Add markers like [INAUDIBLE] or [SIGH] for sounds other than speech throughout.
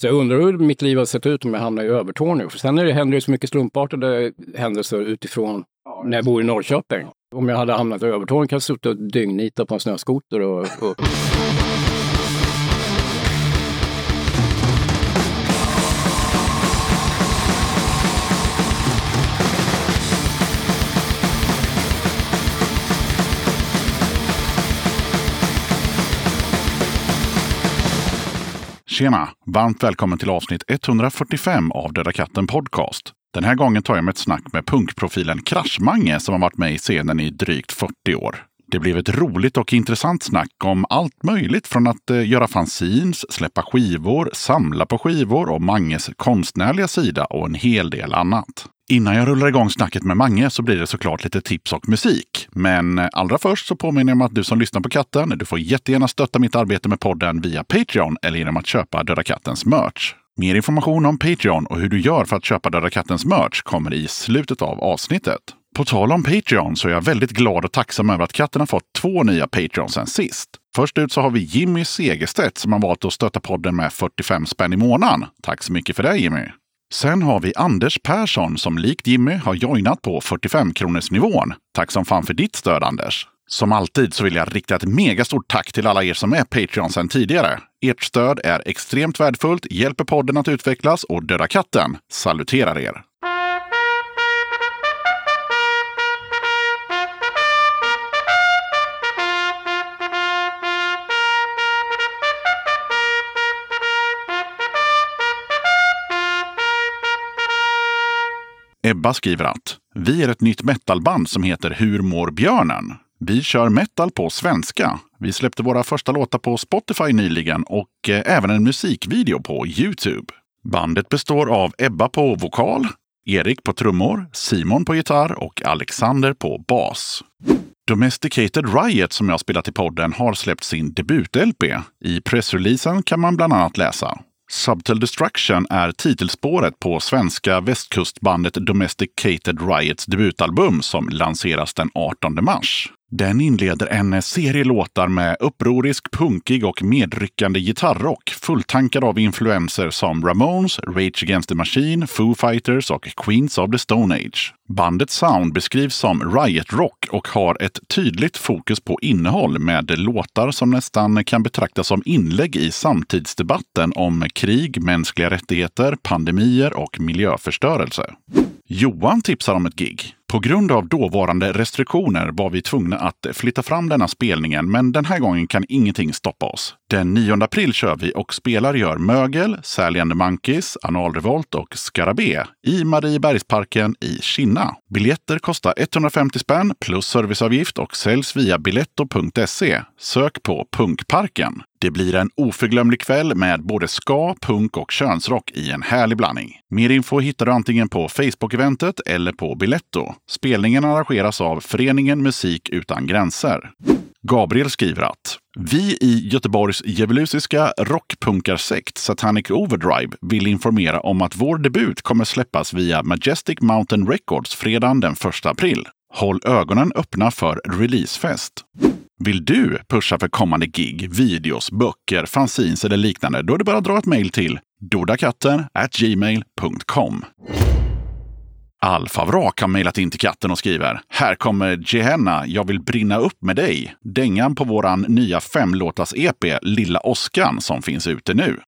Så jag undrar hur mitt liv hade sett ut om jag hamnade i Övertorneå. För sen är det, händer det så mycket slumpartade händelser utifrån när jag bor i Norrköping. Om jag hade hamnat i Övertorneå kan jag suttit och dyngnitat på en snöskoter och, och Tjena! Varmt välkommen till avsnitt 145 av Döda katten Podcast. Den här gången tar jag med ett snack med punkprofilen Kraschmange som har varit med i scenen i drygt 40 år. Det blev ett roligt och intressant snack om allt möjligt från att eh, göra fanzines, släppa skivor, samla på skivor och Manges konstnärliga sida och en hel del annat. Innan jag rullar igång snacket med Mange så blir det såklart lite tips och musik. Men eh, allra först så påminner jag om att du som lyssnar på katten, du får jättegärna stötta mitt arbete med podden via Patreon eller genom att köpa Döda kattens merch. Mer information om Patreon och hur du gör för att köpa Döda kattens merch kommer i slutet av avsnittet. På tal om Patreon så är jag väldigt glad och tacksam över att katten har fått två nya Patreons sen sist. Först ut så har vi Jimmy Segerstedt som har valt att stötta podden med 45 spänn i månaden. Tack så mycket för det Jimmy! Sen har vi Anders Persson som likt Jimmy har joinat på 45 kronors nivån. Tack som fan för ditt stöd Anders! Som alltid så vill jag rikta ett megastort tack till alla er som är Patreon sedan tidigare. Ert stöd är extremt värdefullt, hjälper podden att utvecklas och Döda katten saluterar er. Ebba skriver att vi är ett nytt metalband som heter Hur mår björnen? Vi kör metal på svenska. Vi släppte våra första låtar på Spotify nyligen och eh, även en musikvideo på Youtube. Bandet består av Ebba på vokal, Erik på trummor, Simon på gitarr och Alexander på bas. Domesticated Riot som jag spelat i podden har släppt sin debut-LP. I pressreleasen kan man bland annat läsa Subtle Destruction är titelspåret på svenska västkustbandet Domesticated Riots debutalbum som lanseras den 18 mars. Den inleder en serie låtar med upprorisk, punkig och medryckande gitarrrock fulltankad av influenser som Ramones, Rage Against the Machine, Foo Fighters och Queens of the Stone Age. Bandets sound beskrivs som riot rock och har ett tydligt fokus på innehåll med låtar som nästan kan betraktas som inlägg i samtidsdebatten om krig, mänskliga rättigheter, pandemier och miljöförstörelse. Johan tipsar om ett gig. På grund av dåvarande restriktioner var vi tvungna att flytta fram denna spelningen, men den här gången kan ingenting stoppa oss. Den 9 april kör vi och spelar gör Mögel, Sally and the Monkeys, Analrevolt och Skarabé i Mariebergsparken i Kinna. Biljetter kostar 150 spänn plus serviceavgift och säljs via biletto.se. Sök på Punkparken. Det blir en oförglömlig kväll med både ska, punk och könsrock i en härlig blandning. Mer info hittar du antingen på Facebook-eventet eller på Biletto. Spelningen arrangeras av Föreningen Musik Utan Gränser. Gabriel skriver att vi i Göteborgs djävulusiska rockpunkarsekt Satanic Overdrive vill informera om att vår debut kommer släppas via Majestic Mountain Records fredagen den 1 april. Håll ögonen öppna för releasefest. Vill du pusha för kommande gig, videos, böcker, fanzines eller liknande? Då är det bara att dra ett mejl till dodakatten gmail.com. Alfavrak har mejlat in till katten och skriver Här kommer Gehenna, jag vill brinna upp med dig. Dängan på våran nya femlåtas EP Lilla Oskan som finns ute nu.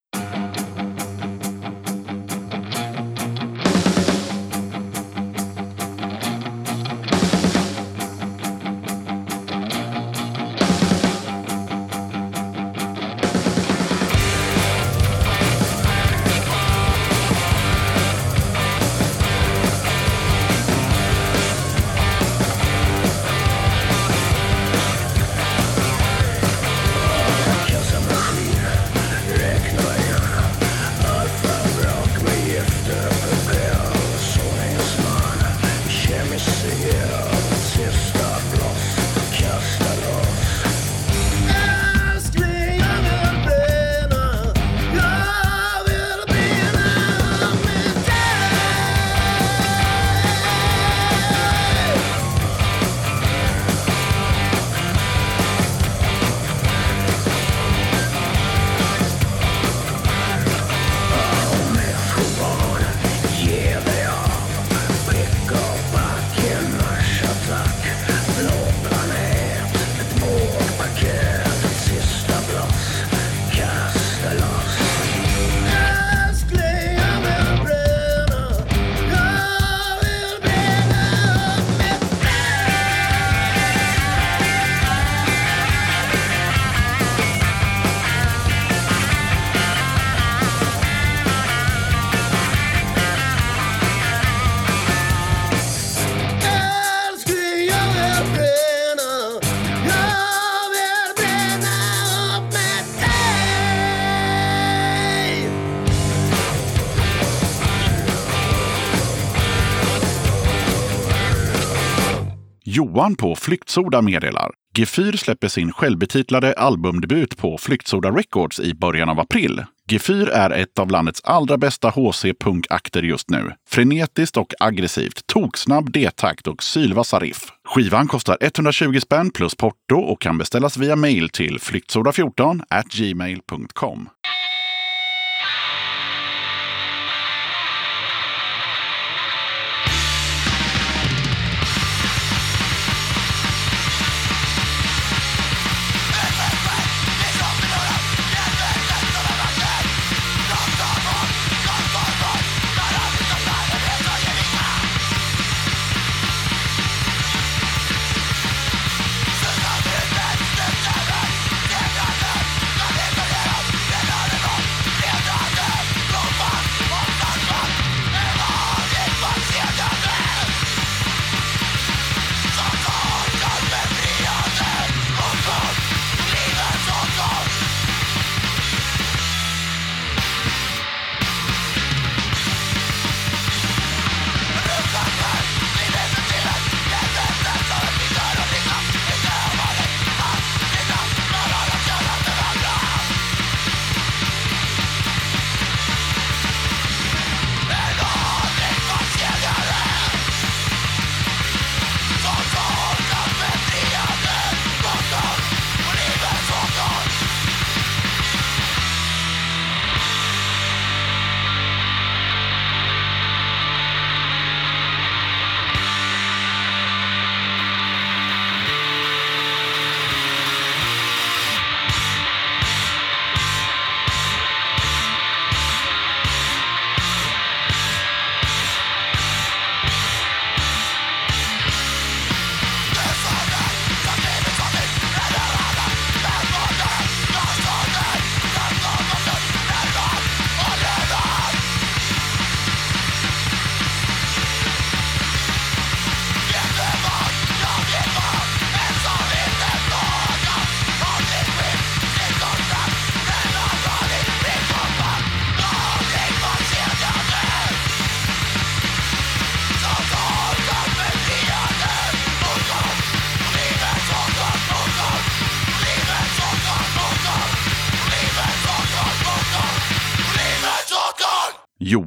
Johan på Flyktsoda meddelar. Gefyr släpper sin självbetitlade albumdebut på Flyktsoda Records i början av april. Gefyr är ett av landets allra bästa HC-punkakter just nu. Frenetiskt och aggressivt, toksnabb D-takt och sylvassa riff. Skivan kostar 120 spänn plus porto och kan beställas via mail till flyktsoda14 gmail.com.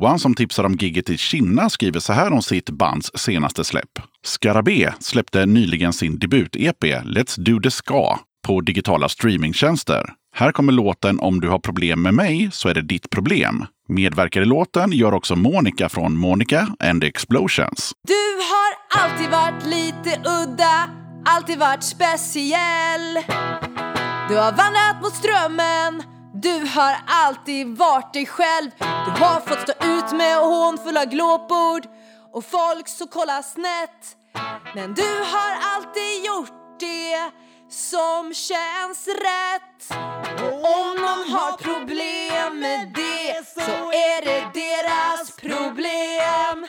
Johan som tipsar om gigget i Kina skriver så här om sitt bands senaste släpp. Skarabé släppte nyligen sin debut-EP Let's Do The Ska på digitala streamingtjänster. Här kommer låten Om du har problem med mig så är det ditt problem. Medverkar i låten gör också Monica från Monica and the Explosions. Du har alltid varit lite udda, alltid varit speciell. Du har vandrat mot strömmen du har alltid varit dig själv. Du har fått stå ut med hånfulla glåpord. Och folk så kollar snett. Men du har alltid gjort det som känns rätt. Och om någon har problem med det så är det deras problem.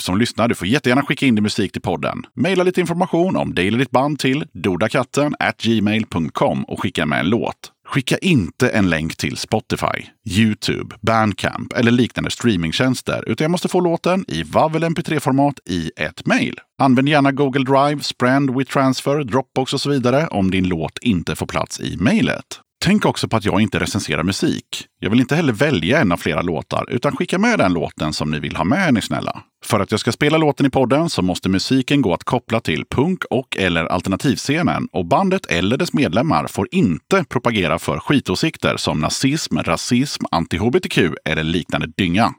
Du som lyssnar, du får jättegärna skicka in din musik till podden. Maila lite information om dig eller ditt band till dodakatten gmail.com och skicka med en låt. Skicka inte en länk till Spotify, Youtube, Bandcamp eller liknande streamingtjänster, utan jag måste få låten i WAV eller MP3-format i ett mejl. Använd gärna Google Drive, Sprand, WeTransfer, Dropbox och så vidare om din låt inte får plats i mejlet. Tänk också på att jag inte recenserar musik. Jag vill inte heller välja en av flera låtar, utan skicka med den låten som ni vill ha med, är ni snälla. För att jag ska spela låten i podden så måste musiken gå att koppla till punk och eller alternativscenen och bandet eller dess medlemmar får inte propagera för skitåsikter som nazism, rasism, anti-hbtq eller liknande dynga.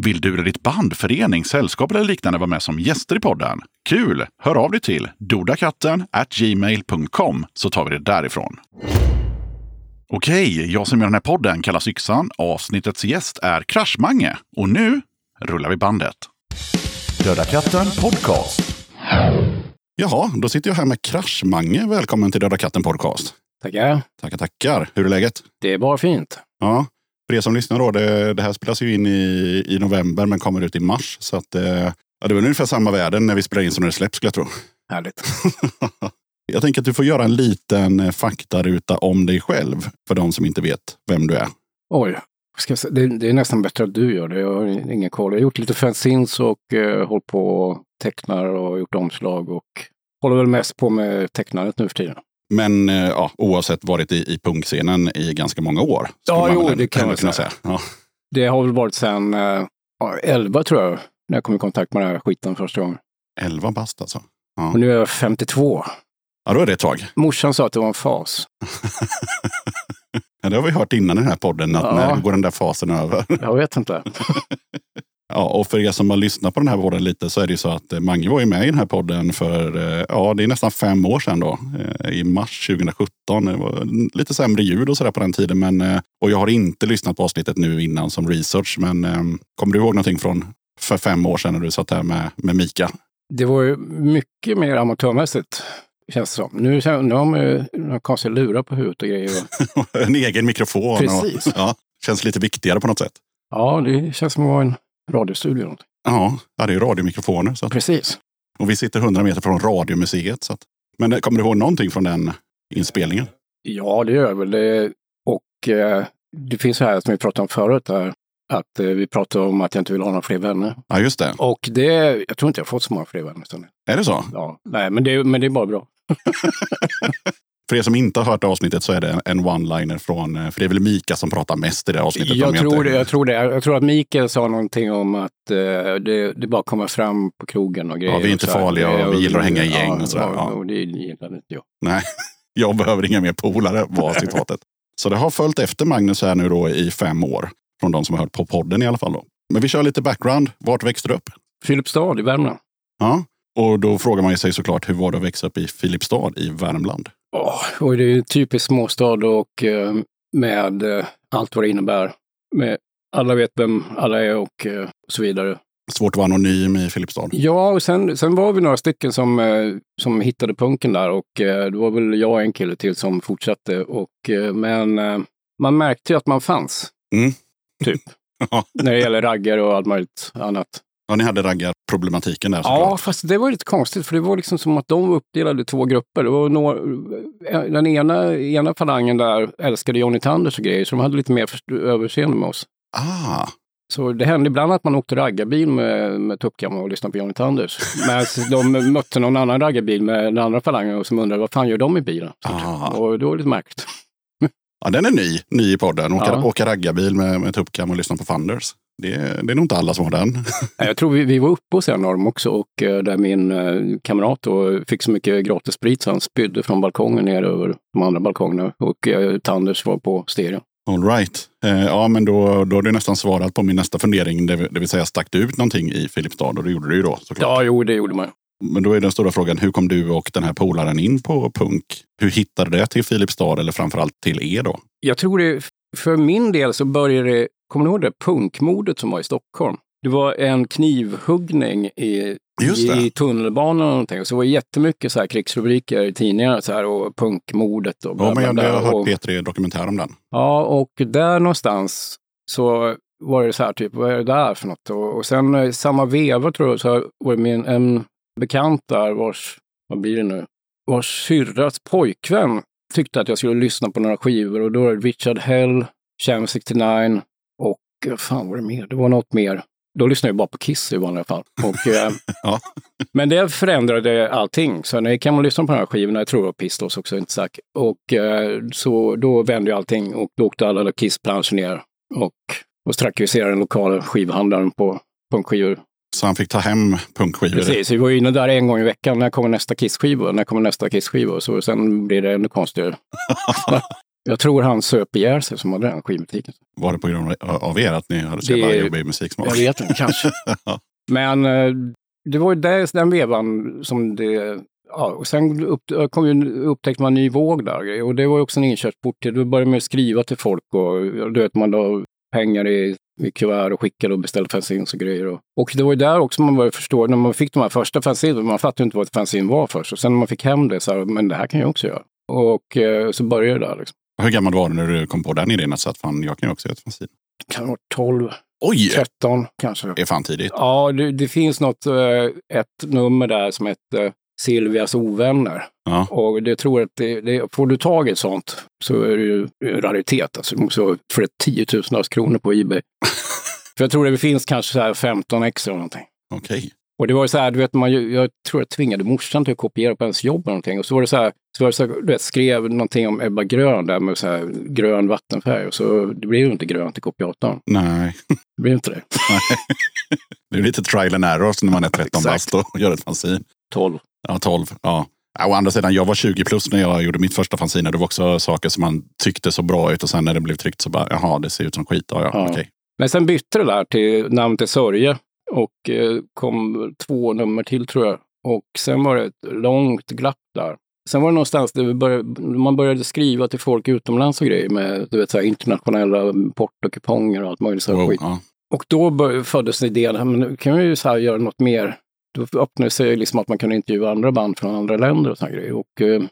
Vill du eller ditt band, förening, sällskap eller liknande vara med som gäster i podden? Kul! Hör av dig till dodakatten gmail.com så tar vi det därifrån. Okej, jag som gör den här podden kallas Yxan. Avsnittets gäst är Kraschmange. Och nu rullar vi bandet. Döda katten podcast. Jaha, då sitter jag här med Kraschmange. Välkommen till Döda katten podcast. Tackar. Tackar, tackar. Hur är läget? Det är bara fint. Ja, för er som lyssnar då, det, det här spelas ju in i, i november men kommer ut i mars. Så att, eh, ja, det var ungefär samma väder när vi spelar in som när det släpps skulle jag tro. Härligt. [LAUGHS] Jag tänker att du får göra en liten eh, faktaruta om dig själv för de som inte vet vem du är. Oj, säga, det, det är nästan bättre att du gör det. Jag har ingen koll. Jag har gjort lite fanzines och eh, hållit på och tecknar och gjort omslag och håller väl mest på med tecknandet nu för tiden. Men eh, ja, oavsett varit i, i punkscenen i ganska många år. Ja, jo, det kan man kunna säga. Ja. Det har väl varit sedan eh, ja, 11 tror jag, när jag kom i kontakt med den här skiten första gången. 11 bast alltså. Och nu är jag 52. Ja, då är det ett tag. Morsan sa att det var en fas. [LAUGHS] Ja, det har vi hört innan i den här podden. Att Ja. När går den där fasen över? [LAUGHS] Jag vet inte. [LAUGHS] Ja, och för er som har lyssnat på den här podden lite så är det ju så att eh, Mange var ju med i den här podden för, eh, ja det är nästan fem år sedan då. eh, I mars 2017. Det var lite sämre ljud och sådär på den tiden. Men, och jag har inte lyssnat på avsnittet nu innan som research. Men kommer du ihåg någonting från för fem år sedan när du satt här med, med Mika? Det var ju mycket mer amatörmässigt, känns som. Nu, man ju några konstiga lurar på huvudet och grejer. [LAUGHS] en egen mikrofon. Precis. Och, ja, känns lite viktigare på något sätt. Ja, det känns som att vara en radiostudio. eller. Ja, det är ju radiomikrofoner. Så att, Precis. och vi sitter 100 meter från Radiomuseet. Så att, men eh, kommer du ihåg någonting från den inspelningen? Ja, det gör jag väl. Det, och eh, det finns så här som vi pratade om förut, där, att eh, vi pratade om att jag inte vill ha några fler vänner. Ja, just det. Och det, jag tror inte jag har fått så många fler vänner. Är det så? Ja, nej, men det, men det är bara bra. [LAUGHS] För er som inte har hört avsnittet så är det en one-liner från, eh, för det är väl Mika som pratar mest i det avsnittet. Jag tror, det, jag tror det. Jag tror att Mikael sa någonting om att eh, det, det bara kommer fram på krogen och grejer. vi är inte och farliga och vi gillar att hänga i gäng ja, och sådär, Ja, ja. och det gillar inte jag. Nej, [LAUGHS] jag behöver inga mer polare var [LAUGHS] citatet. Så det har följt efter Magnus här nu då i fem år. Från de som har hört på podden i alla fall. Då. Men vi kör lite background. Vart växte du upp? Filipstad i Värmland. Ja. Och då frågar man ju sig såklart, hur var det att växa upp i Filipstad i Värmland? Åh, och det är en typisk småstad och eh, med eh, allt vad det innebär. Med, alla vet vem alla är och eh, så vidare. Svårt att vara anonym i Filipstad. Ja, och sen, sen var vi några stycken som, som hittade punken där och det var väl jag och en kille till som fortsatte. Och, men man märkte ju att man fanns. Mm. Typ. [LAUGHS] Ja. När det gäller raggar och allt möjligt annat. Ja, ni hade raggarproblematiken där Ja, fast det var lite konstigt för det var liksom som att de var uppdelade i två grupper. Var några, den ena, ena falangen där älskade Johnny Thunders och grejer, så de hade lite mer överseende med oss. Ah, Så det hände ibland att man åkte raggarbil med, med tuppkam och lyssnade på Johnny Thunders. Men de mötte någon annan raggarbil med den andra falangen och som undrade vad fan gör de i bilen? ah. Och det var lite märkligt. Ja, den är ny, ny i podden. Åka, Ja. åka raggarbil med, med tuppkam och lyssna på Thunders. Det, är- det är nog inte alla som har den. Jag tror vi, vi var uppe hos en av dem också och eh, där min eh, kamrat då fick så mycket gratis sprit så han spydde från balkongen ner över de andra balkongerna och eh, Thunders var på stereo. All right. Ja, men då, då har du nästan svarat på min nästa fundering. Det, det vill säga, stack du ut någonting i Filipstad? Och det gjorde du ju då såklart. Ja, jo, det gjorde man. Men då är den stora frågan, hur kom du och den här polaren in på punk? Hur hittade det till Filipstad eller framförallt till er då? Jag tror det, för min del så började det, kommer du ihåg det punkmordet som var i Stockholm? Det var en knivhuggning i, i tunnelbanan och någonting. Så det var jättemycket så här krigsrubriker i tidningarna så här, och punkmordet och bla, Ja, men jag, har hört P3 Dokumentär om den. Ja, och där någonstans så var det så här, typ, vad är det där för något? Och, och sen i samma veva tror jag, så var det min, en bekant där vars, vad blir det nu, vars syrras pojkvän tyckte att jag skulle lyssna på några skivor och då var det Richard Hell, Cham 69 och vad fan var det mer? Det var något mer. Då lyssnade jag bara på Kiss i vanliga fall. Och, eh, [LAUGHS] Ja. men det förändrade allting. Så när kan man lyssna på de här skivorna, jag tror det var Pistols också, inte säker. Och eh, så då vände ju allting och då åkte alla Kiss-planscher ner och, och strakaliserade den lokala skivhandlaren på punkskivor. Så han fick ta hem punkskivor. Precis, vi var inne där en gång i veckan. När kommer nästa Kiss-skiva? När kommer nästa Kiss-skiva? Så sen blir det ännu konstigare. [LAUGHS] jag tror han söp ihjäl sig som hade den skivbutiken. Var det på grund av er att ni hade så jävla jobbig musiksmak? Jag vet inte, kanske. [LAUGHS] Men eh, det var ju där, den vevan som det... Ja, och sen upp, kom ju, upptäckte man en ny våg där. Och det var ju också en inkörsport till... Då började man skriva till folk och du vet, man la pengar i, i kuvert och skickade och beställde fanzines och grejer. Och, och det var ju där också man började förstå, när man fick de här första fanzines, man fattade ju inte vad ett fanzine var först. Och sen när man fick hem det så här, men det här kan jag också göra. Och eh, så började det där. Liksom. Hur gammal var du när du kom på den idén? Att fan, jag kan ju också göra ett fanzine. Kan vara 12, Oj! 13 kanske. Det är fan tidigt. Ja, det, det finns något, eh, ett nummer där som heter Silvias ovänner. Ja. Och det tror att det, det, får du tag i ett sånt så är det ju raritet. Alltså, så för ett tiotusentals kronor på Ebay. [LAUGHS] för jag tror det finns kanske så här 15 extra eller någonting. Okej. Och det var ju så här, du vet, man, jag tror jag tvingade morsan till att kopiera på ens jobb eller någonting. Och så var det så här, så var det så här du vet, skrev någonting om Ebba Grön där med så här grön vattenfärg. Och så det blev ju inte grönt i kopiatorn. Nej. Det blev inte det. [LAUGHS] Det är lite trial and error när man är 13 Exakt. bast och gör ett fanzine. 12. Ja, 12. Ja. Ja, Å andra sidan, jag var 20 plus när jag gjorde mitt första fanzine. Det var också saker som man tyckte så bra ut och sen när det blev tryckt så bara, jaha, det ser ut som skit. Ja, ja, Ja. Men sen bytte det där till namn till Sörje och eh, kom två nummer till tror jag. Och sen var det ett långt glapp där. Sen var det någonstans där började, man började skriva till folk utomlands och grejer med du vet, så här, internationella portokuponger och allt möjligt. Så här Wow, skit. ja. Och då bör, föddes idén, "Ja, men nu kan vi ju så här göra något mer. Då öppnade sig liksom att man kunde intervjua andra band från andra länder och såna grejer. Och eh,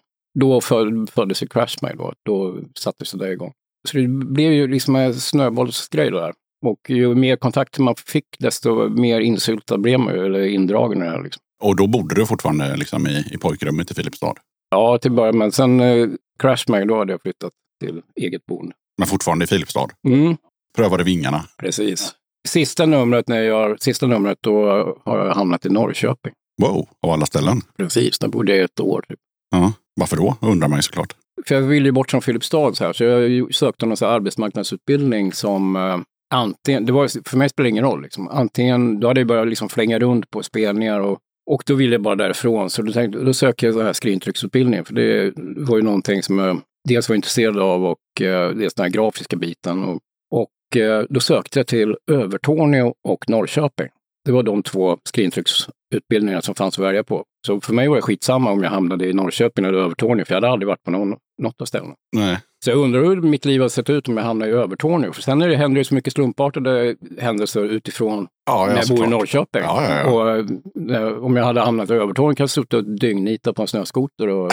då föd, föddes ju Crashmail då. Då sattes det där igång. Så det blev ju liksom en snöbollsgrej då där. Och ju mer kontakter man fick, desto mer insyltad blev man ju, eller indragen här. Liksom. Och då bodde du fortfarande liksom i, i pojkrummet i Filipstad. Ja, till början, men sen eh, Crashmail, då hade jag flyttat till eget boende. Men fortfarande i Filipstad. Mm, Prövade vingarna. precis. Sista numret, när jag sista numret, då har jag hamnat i Norrköping. Wow, av alla ställen. Precis, där bodde jag ett år. Typ. Ja. Varför då? Undrar man ju såklart. För jag ville ju bort från Filipstad så här, så jag sökte någon så arbetsmarknadsutbildning som eh, antingen, det var, för mig spelar det ingen roll, liksom. antingen, då hade jag börjat liksom flänga runt på spelningar och, och då ville jag bara därifrån. Så då, tänkte, då sökte jag den här skrivintrycksutbildningen, för det var ju någonting som jag dels var intresserad av och eh, dels den här grafiska biten. Och, och eh, då sökte jag till Övertorneå och Norrköping. Det var de två skrivintrycksutbildningarna som fanns att välja på. Så för mig var det skitsamma om jag hamnade i Norrköping eller Övertorneå, för jag hade aldrig varit på någon, något av ställena. Nej. Så jag undrar hur mitt liv hade sett ut om jag hamnade i Övertorneå. För sen är det, händer det så mycket slumpartade händelser utifrån Ja, när ja, jag bor i såklart. Norrköping. Ja, ja. Och, eh, om jag hade hamnat i Övertorneå kan jag suttit och dyngnitat på en snöskoter. Och, [LAUGHS] och,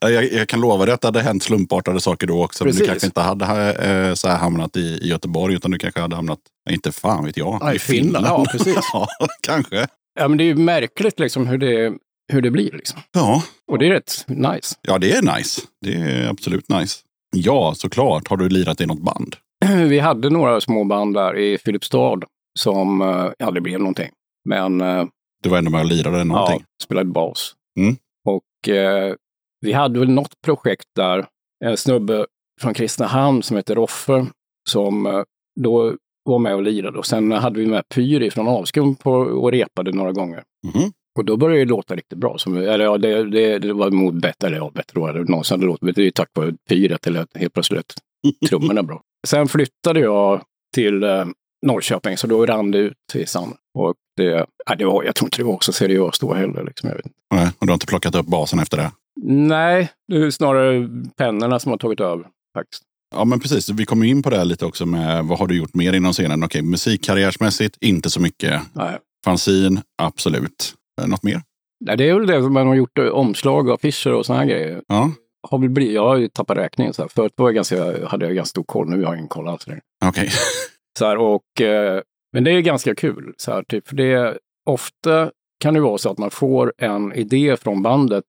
Ja, jag, jag kan lova dig att det hade hänt slumpartade saker då också. Men du Precis. kanske inte hade eh, så här hamnat i, i Göteborg utan du kanske hade hamnat, inte fan vet jag, Ja, i Finland. Ja, precis. [LAUGHS] ja, kanske. ja, men det är ju märkligt liksom hur det, hur det blir. Liksom. Ja. Och det är rätt nice. ja, det är nice. Det är absolut nice. Ja, såklart. Har du lirat i något band? [CLEARS THROAT] Vi hade några små band där i Filipstad som eh, aldrig blev någonting. Men eh, Du var ändå med och lirade någonting? Ja, spelade bas. Mm. Och eh, vi hade väl något projekt där, en snubbe från Kristinehamn som heter Roffe, som eh, då var med och lirade. Och sen hade vi med Pyri från Avskum på, och repade några gånger. Mhm. Och då började det låta riktigt bra. Som, eller ja, det, det, det var nog bättre, eller ja, bättre eller någonsin hade låtit. Det är ju tack vare Pyret, eller helt plötsligt [LAUGHS] trummorna bra. Sen flyttade jag till eh, Norrköping, så då rann det ut i sanden. Och det, ja, det var, jag tror inte det var så seriöst då heller. Liksom, jag vet inte. Nej, och du har inte plockat upp basen efter det? Nej, det är snarare pennorna som har tagit över faktiskt. Ja, men precis. Vi kommer in på det här lite också med vad har du gjort mer inom scenen? Okej, musikkarriärsmässigt, inte så mycket. Nej. Fanzine, absolut. Eh, Något mer? Nej, det är väl det man har gjort eh, omslag och affischer och sådana här grejer. Ja, Har väl blivit, jag har ju tappat räkningen. Så här. Förut var jag ganska, hade jag ganska stor koll, nu har jag ingen koll alls. längre. okej. [LAUGHS] Och, eh, men det är ganska kul. Så här, typ, för det, ofta kan det vara så att man får en idé från bandet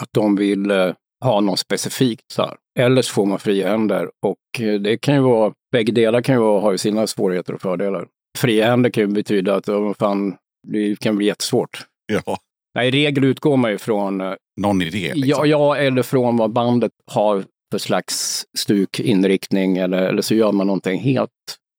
att de vill eh, ha något specifikt. Så här. Eller så får man fria händer. Och eh, det kan ju vara, bägge delar kan ju vara, ha ju sina svårigheter och fördelar. Fria händer kan ju betyda att oh, fan, det kan bli jättesvårt. Ja, Nej, I regel utgår man ju från, eh, någon idé. Liksom. ja, ja, eller från vad bandet har för slags stuk, inriktning eller, eller så gör man någonting helt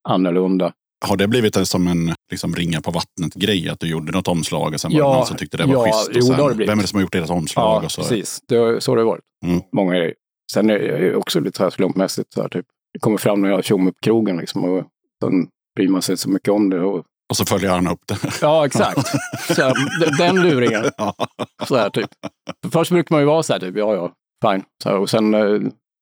annorlunda. Har det blivit en, som en liksom, ringa på vattnet-grej? Att du gjorde något omslag och sen var Ja, det någon som tyckte det var ja, schysst? Och jo, sen, har det blivit. vem är det som har gjort deras omslag? Ja, och så. precis. Det, har- så har det varit. Mm. Många grejer. Sen är det också lite så här slumpmässigt. Så här, typ. Det kommer fram när jag tjommar upp krogen liksom, och sen bryr man sig inte så mycket om det. Och, Och så följer han upp det. ja, exakt. så den luringen. [LAUGHS] Så här, typ. För först brukar man ju vara så här, typ, ja, ja, fine. Så här, och sen eh,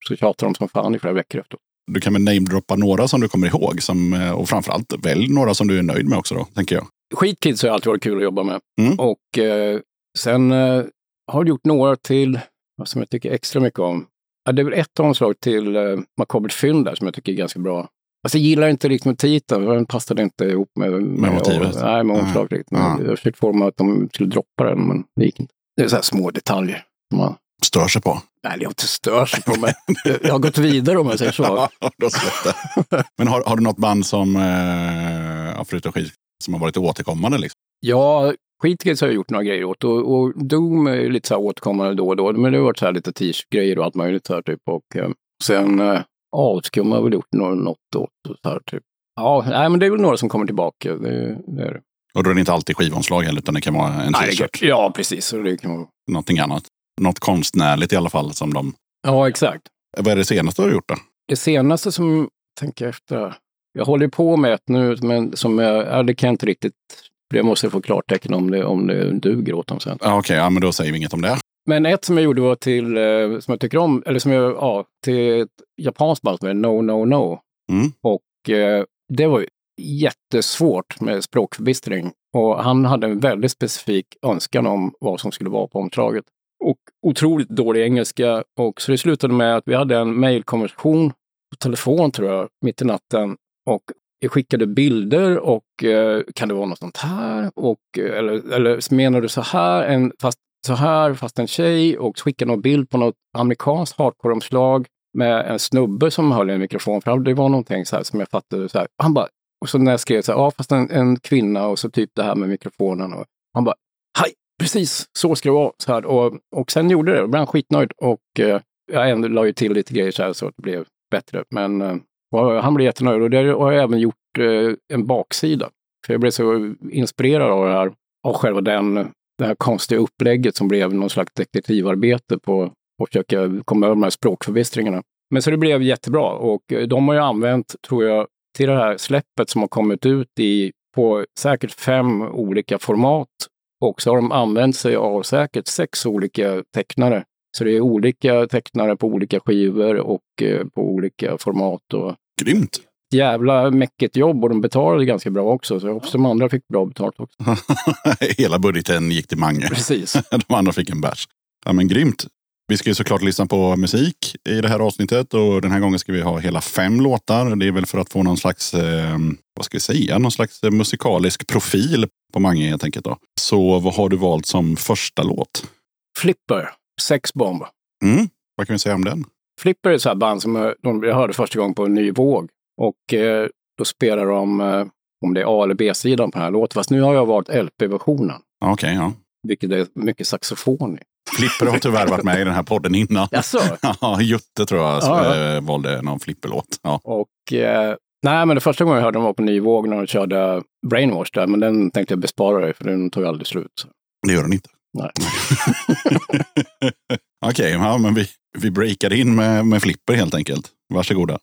så tjatar de som fan i flera veckor efter. Du kan väl namedroppa några som du kommer ihåg som, eh, och framförallt välj några som du är nöjd med också då, tänker jag. Skitkids har alltid varit kul att jobba med. Mm. Och eh, sen eh, har jag gjort några till som jag tycker extra mycket om. Ja, det är väl ett omslag till eh, Makabert fynd där som jag tycker är ganska bra. Alltså jag gillar inte riktigt med titeln, den passade inte ihop med, med, motivet? Och, nej, med Nej. omslaget riktigt. Men Ja. Jag försökte få dem att de skulle droppa den, men det gick inte. Det är så här små detaljer. som Man, Stör sig på. nej, har inte stört sig på mig. [LAUGHS] jag har gått vidare om jag säger så. [LAUGHS] Det. Men har, har du något band som, eh, ja, förutom skit, som har varit återkommande? Liksom? Ja, Skitkids har jag gjort några grejer åt och, och Doom är lite så här återkommande då och då. Men det har varit så här lite t-shirt-grejer och allt möjligt här typ. Och eh, sen eh, Avskum har väl gjort något, åt och så här typ. Ja, nej, men det är väl några som kommer tillbaka. Det, det är det. Och då är det inte alltid skivomslag heller, utan det kan vara en t-shirt. Ja, precis. Och det kan vara... Någonting annat. Något konstnärligt i alla fall. Som de... Ja, exakt. Vad är det senaste du har gjort då? Det senaste som, tänker efter, jag håller på med ett nu, men som jag, ja, det kan jag inte riktigt, jag måste få klartecken om det, om det duger åt dem sen. Ja, Okej, ja, men då säger vi inget om det. Men ett som jag gjorde var till, eh, som jag tycker om, eller som jag, ja, till ett japanskt band som heter No No No. Mm. Och eh, det var jättesvårt med språkförbistring. Och han hade en väldigt specifik önskan om vad som skulle vara på omslaget. Och otroligt dålig engelska. Och så det slutade med att vi hade en mejlkonversation på telefon tror jag, mitt i natten. Och jag skickade bilder och eh, kan det vara något sånt här? Och, eh, eller, eller menar du så här, en, fast så här, fast en tjej? Och skickade någon bild på något amerikanskt hardcore-omslag med en snubbe som höll i en mikrofon. För det var någonting så här som jag fattade. Så här. Han bara, och så när jag skrev så här, ja fast en, en kvinna och så typ det här med mikrofonen. Och han bara, hej, precis så ska det vara. Så här. Och, och sen gjorde det, då blev han skitnöjd. Och eh, jag ändå la ju till lite grejer så här så att det blev bättre. Men eh, och eh, han blev jättenöjd och det har jag även gjort eh, en baksida. För jag blev så inspirerad av det här, av själva den, det här konstiga upplägget som blev någon slags detektivarbete på att försöka komma över de här språkförbistringarna. Men så det blev jättebra och eh, de har ju använt, tror jag, till det här släppet som har kommit ut i på säkert fem olika format. Och så har de använt sig av säkert sex olika tecknare. Så det är olika tecknare på olika skivor och eh, på olika format. Och Grymt! Jävla mäckigt jobb och de betalade ganska bra också. Så jag hoppas de andra fick bra betalt också. [LAUGHS] Hela budgeten gick till Mange. Precis. [LAUGHS] De andra fick en bärs. Ja, men grymt. Vi ska ju såklart lyssna på musik i det här avsnittet och den här gången ska vi ha hela fem låtar. Det är väl för att få någon slags, eh, vad ska vi säga, någon slags musikalisk profil på Mange helt enkelt. Då. Så vad har du valt som första låt? Flipper, Sexbomb. Mm. Vad kan vi säga om den? Flipper är ett band som jag hörde första gången på en ny våg. Och eh, då spelar de, eh, om det är A eller B-sidan på den här låten. Fast nu har jag valt LP-versionen, Okej, ja. vilket är mycket saxofon i. Flipper har tyvärr varit med i den här podden innan. Jaså? [LAUGHS] Ja, Jutte tror jag Ja, ja. eh, valde någon flipperlåt. Ja. Och eh, nej, men det första gången jag hörde dem var på ny våg när de körde Brainwash där. Men den tänkte jag bespara dig för den tog aldrig slut. Det gör den inte. Nej. [LAUGHS] Okej, ja, men vi, vi breakar in med, med flipper helt enkelt. Varsågoda.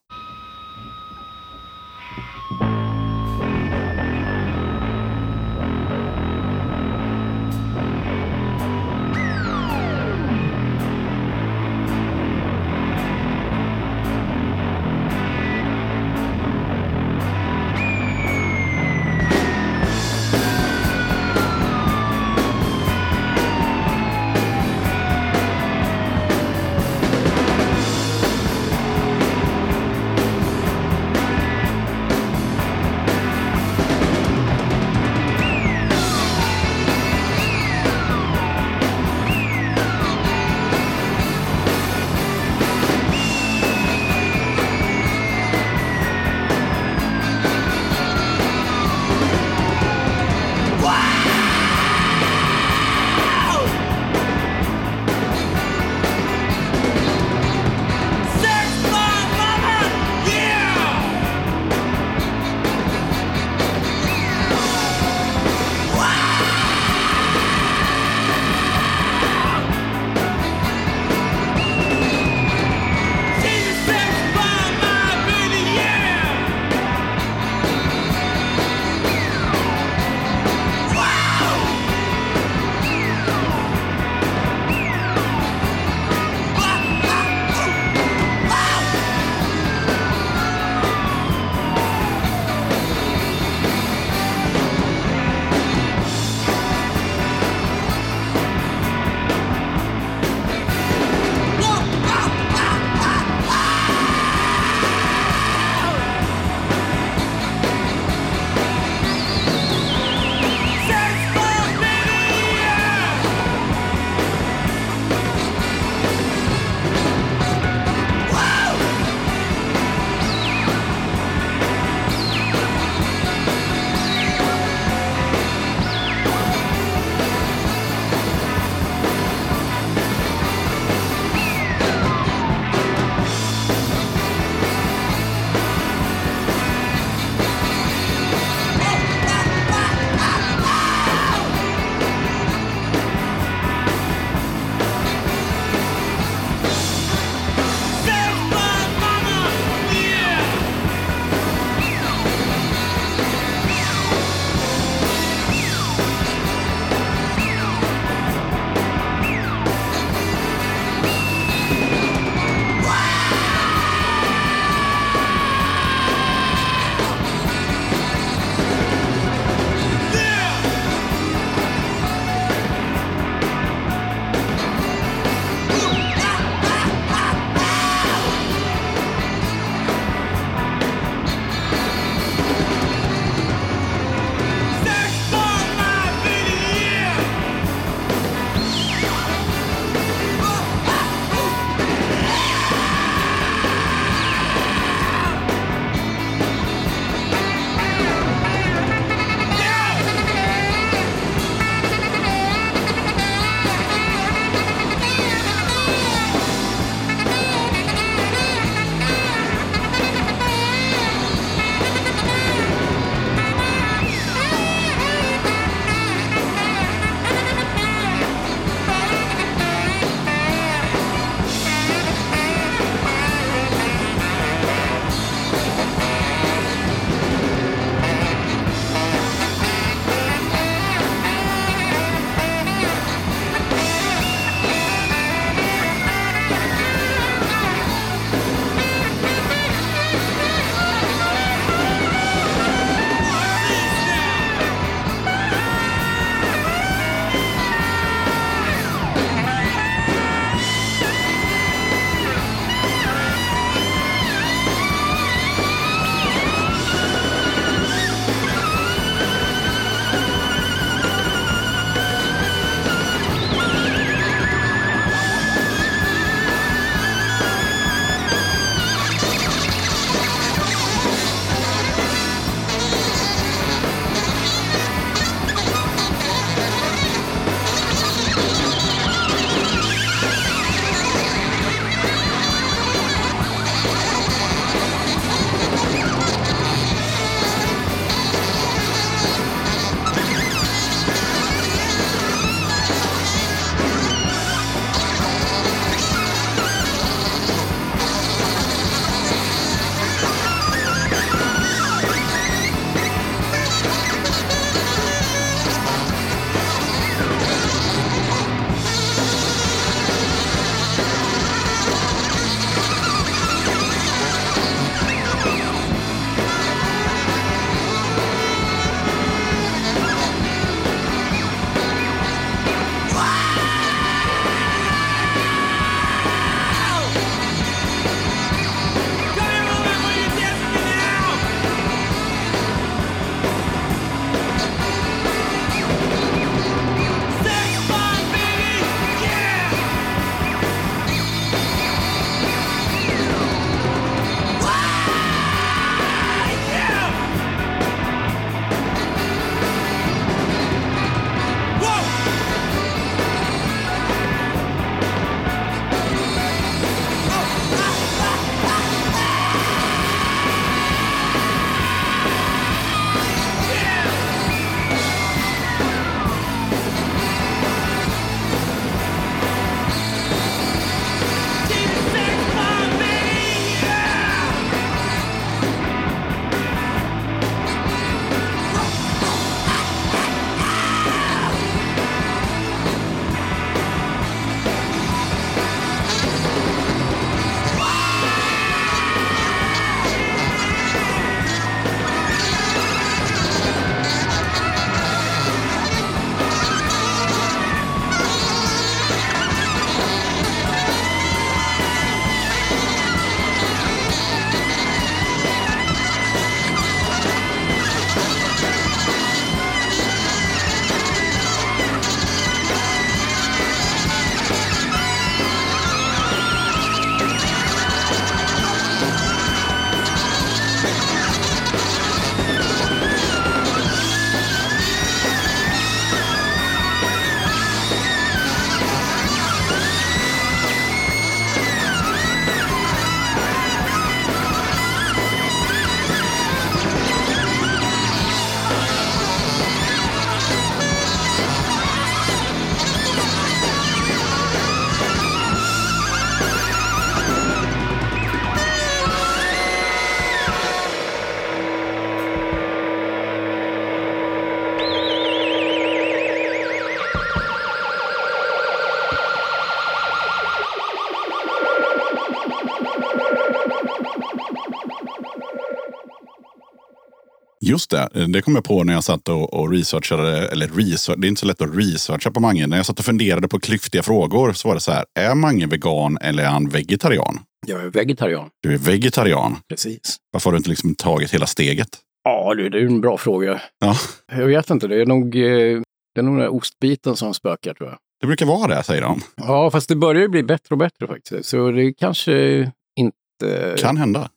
Just det, det kom jag på när jag satt och, och researchade, eller research, det är inte så lätt att researcha på Mange. När jag satt och funderade på klyftiga frågor så var det så här, är Mange vegan eller är han vegetarian? Jag är vegetarian. Du är vegetarian. Precis. Varför har du inte liksom tagit hela steget? Ja, du, det är en bra fråga. Ja. Jag vet inte, det är nog, eh, det är nog den där ostbiten som spökar tror jag. Det brukar vara det, säger de. Ja, fast det börjar ju bli bättre och bättre faktiskt. Så det kanske inte... Kan hända.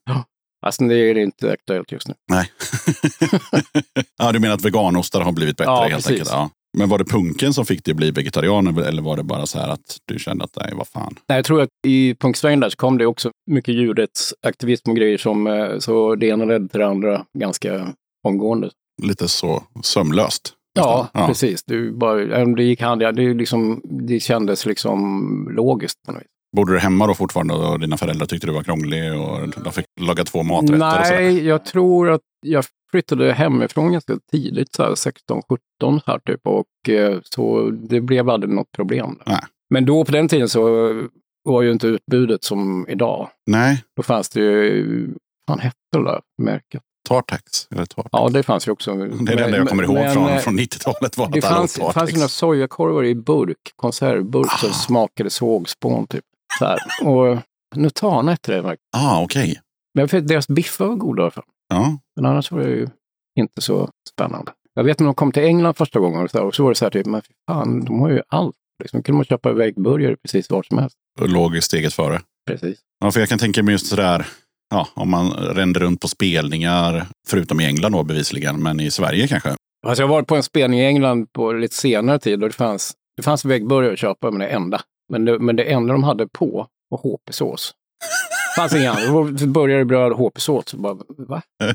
Alltså det är inte aktuellt just nu. Nej. [LAUGHS] ja, du menar att veganostar har blivit bättre Ja, helt precis. enkelt? Ja. Men var det punken som fick dig att bli vegetarian eller var det bara så här att du kände att nej, vad fan? Nej, jag tror att i punksvängen där så kom det också mycket djurrättsaktivism och grejer som, eh, så det ena ledde till det andra ganska omgående. Lite så sömlöst. Ja, nästan. precis. Det, bara, det gick hand det, liksom, det kändes liksom logiskt på något vis. Bodde du hemma då fortfarande och dina föräldrar tyckte du var krånglig och de fick laga två maträtter? Nej, jag tror att jag flyttade hemifrån ganska tidigt, så här 16, 17 här typ. Och eh, så det blev aldrig något problem. Nej. Men då på den tiden så var ju inte utbudet som idag. Nej, Då fanns det ju, vad hette det där märket? Tartax. Eller Tartax. Ja, det fanns ju också. Det är det enda jag kommer ihåg Men, från, eh, från 90-talet. Var Det att fanns, det fanns ju några sojakorvar i burk, konservburk, som Ah. smakade sågspån typ. Så här. Och Nutana hette det. Ah, okej. Men vet, deras biffar var goda i alla fall. Ja. Men annars var det ju inte så spännande. Jag vet när de kom till England första gången och så, och så var det så här typ, men fan, de har ju allt. Liksom kunde man köpa väggburgare precis var som helst. Och låg steget före. Precis. Ja, för jag kan tänka mig just sådär, ja, om man rände runt på spelningar, förutom i England då bevisligen, men i Sverige kanske. Alltså jag har varit på en spelning i England på lite senare tid och det fanns, det fanns väggburgare att köpa, men det enda. Men det, men det enda de hade på var HP-sås. Fanns inga andra. Burgare, bröd HP-sås. Bara, Va? [LAUGHS]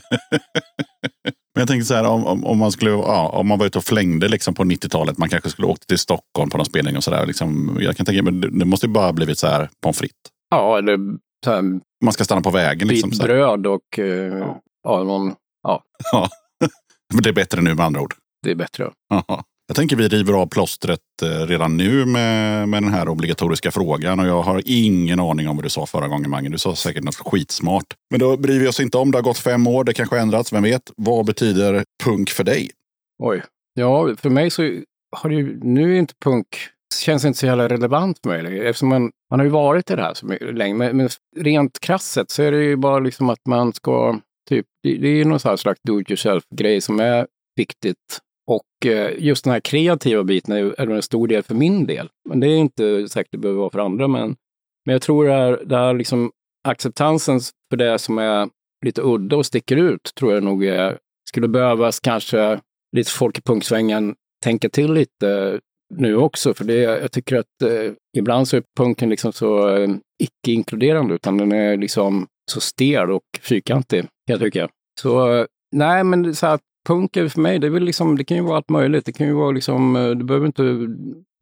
Men jag tänkte så här, om, om, om, man skulle, ja, om man var ute och flängde liksom på 90-talet, man kanske skulle åka till Stockholm på någon spelning och sådär. Liksom, jag kan tänka mig, det, måste ju bara blivit så här pommes frites. Ja, eller så här, Man ska stanna på vägen. Liksom, så här. bröd och eh, ja, någon, [LAUGHS] Men det är bättre nu med andra ord. det är bättre. Jaha. Jag tänker vi river av plåstret eh, redan nu med, med den här obligatoriska frågan. Och jag har ingen aning om vad du sa förra gången, Mange. Du sa säkert något skitsmart. Men då bryr vi oss inte om. Det har gått fem år. Det kanske har ändrats. Vem vet? Vad betyder punk för dig? Oj. Ja, för mig så har det ju, nu är inte punk, känns inte så jävla relevant för mig längre. Eftersom man, man har ju varit i det här så länge. Men, men rent krasset så är det ju bara liksom att man ska, typ, det, det är ju någon slags do it yourself-grej som är viktigt. Och eh, just den här kreativa biten är, en stor del för min del. Men det är inte säkert det behöver vara för andra. Men, men jag tror det här, det här liksom acceptansen för det som är lite udda och sticker ut tror jag nog är, skulle behövas kanske lite folk i punksvängen tänka till lite nu också. För det, jag tycker att eh, ibland så är punken liksom så eh, icke-inkluderande utan den är liksom så stel och fyrkantig kan jag tycka. Så eh, nej, men så här, punk är för mig, det, är väl liksom, det kan ju vara allt möjligt. Det kan ju vara liksom, eh, du behöver inte,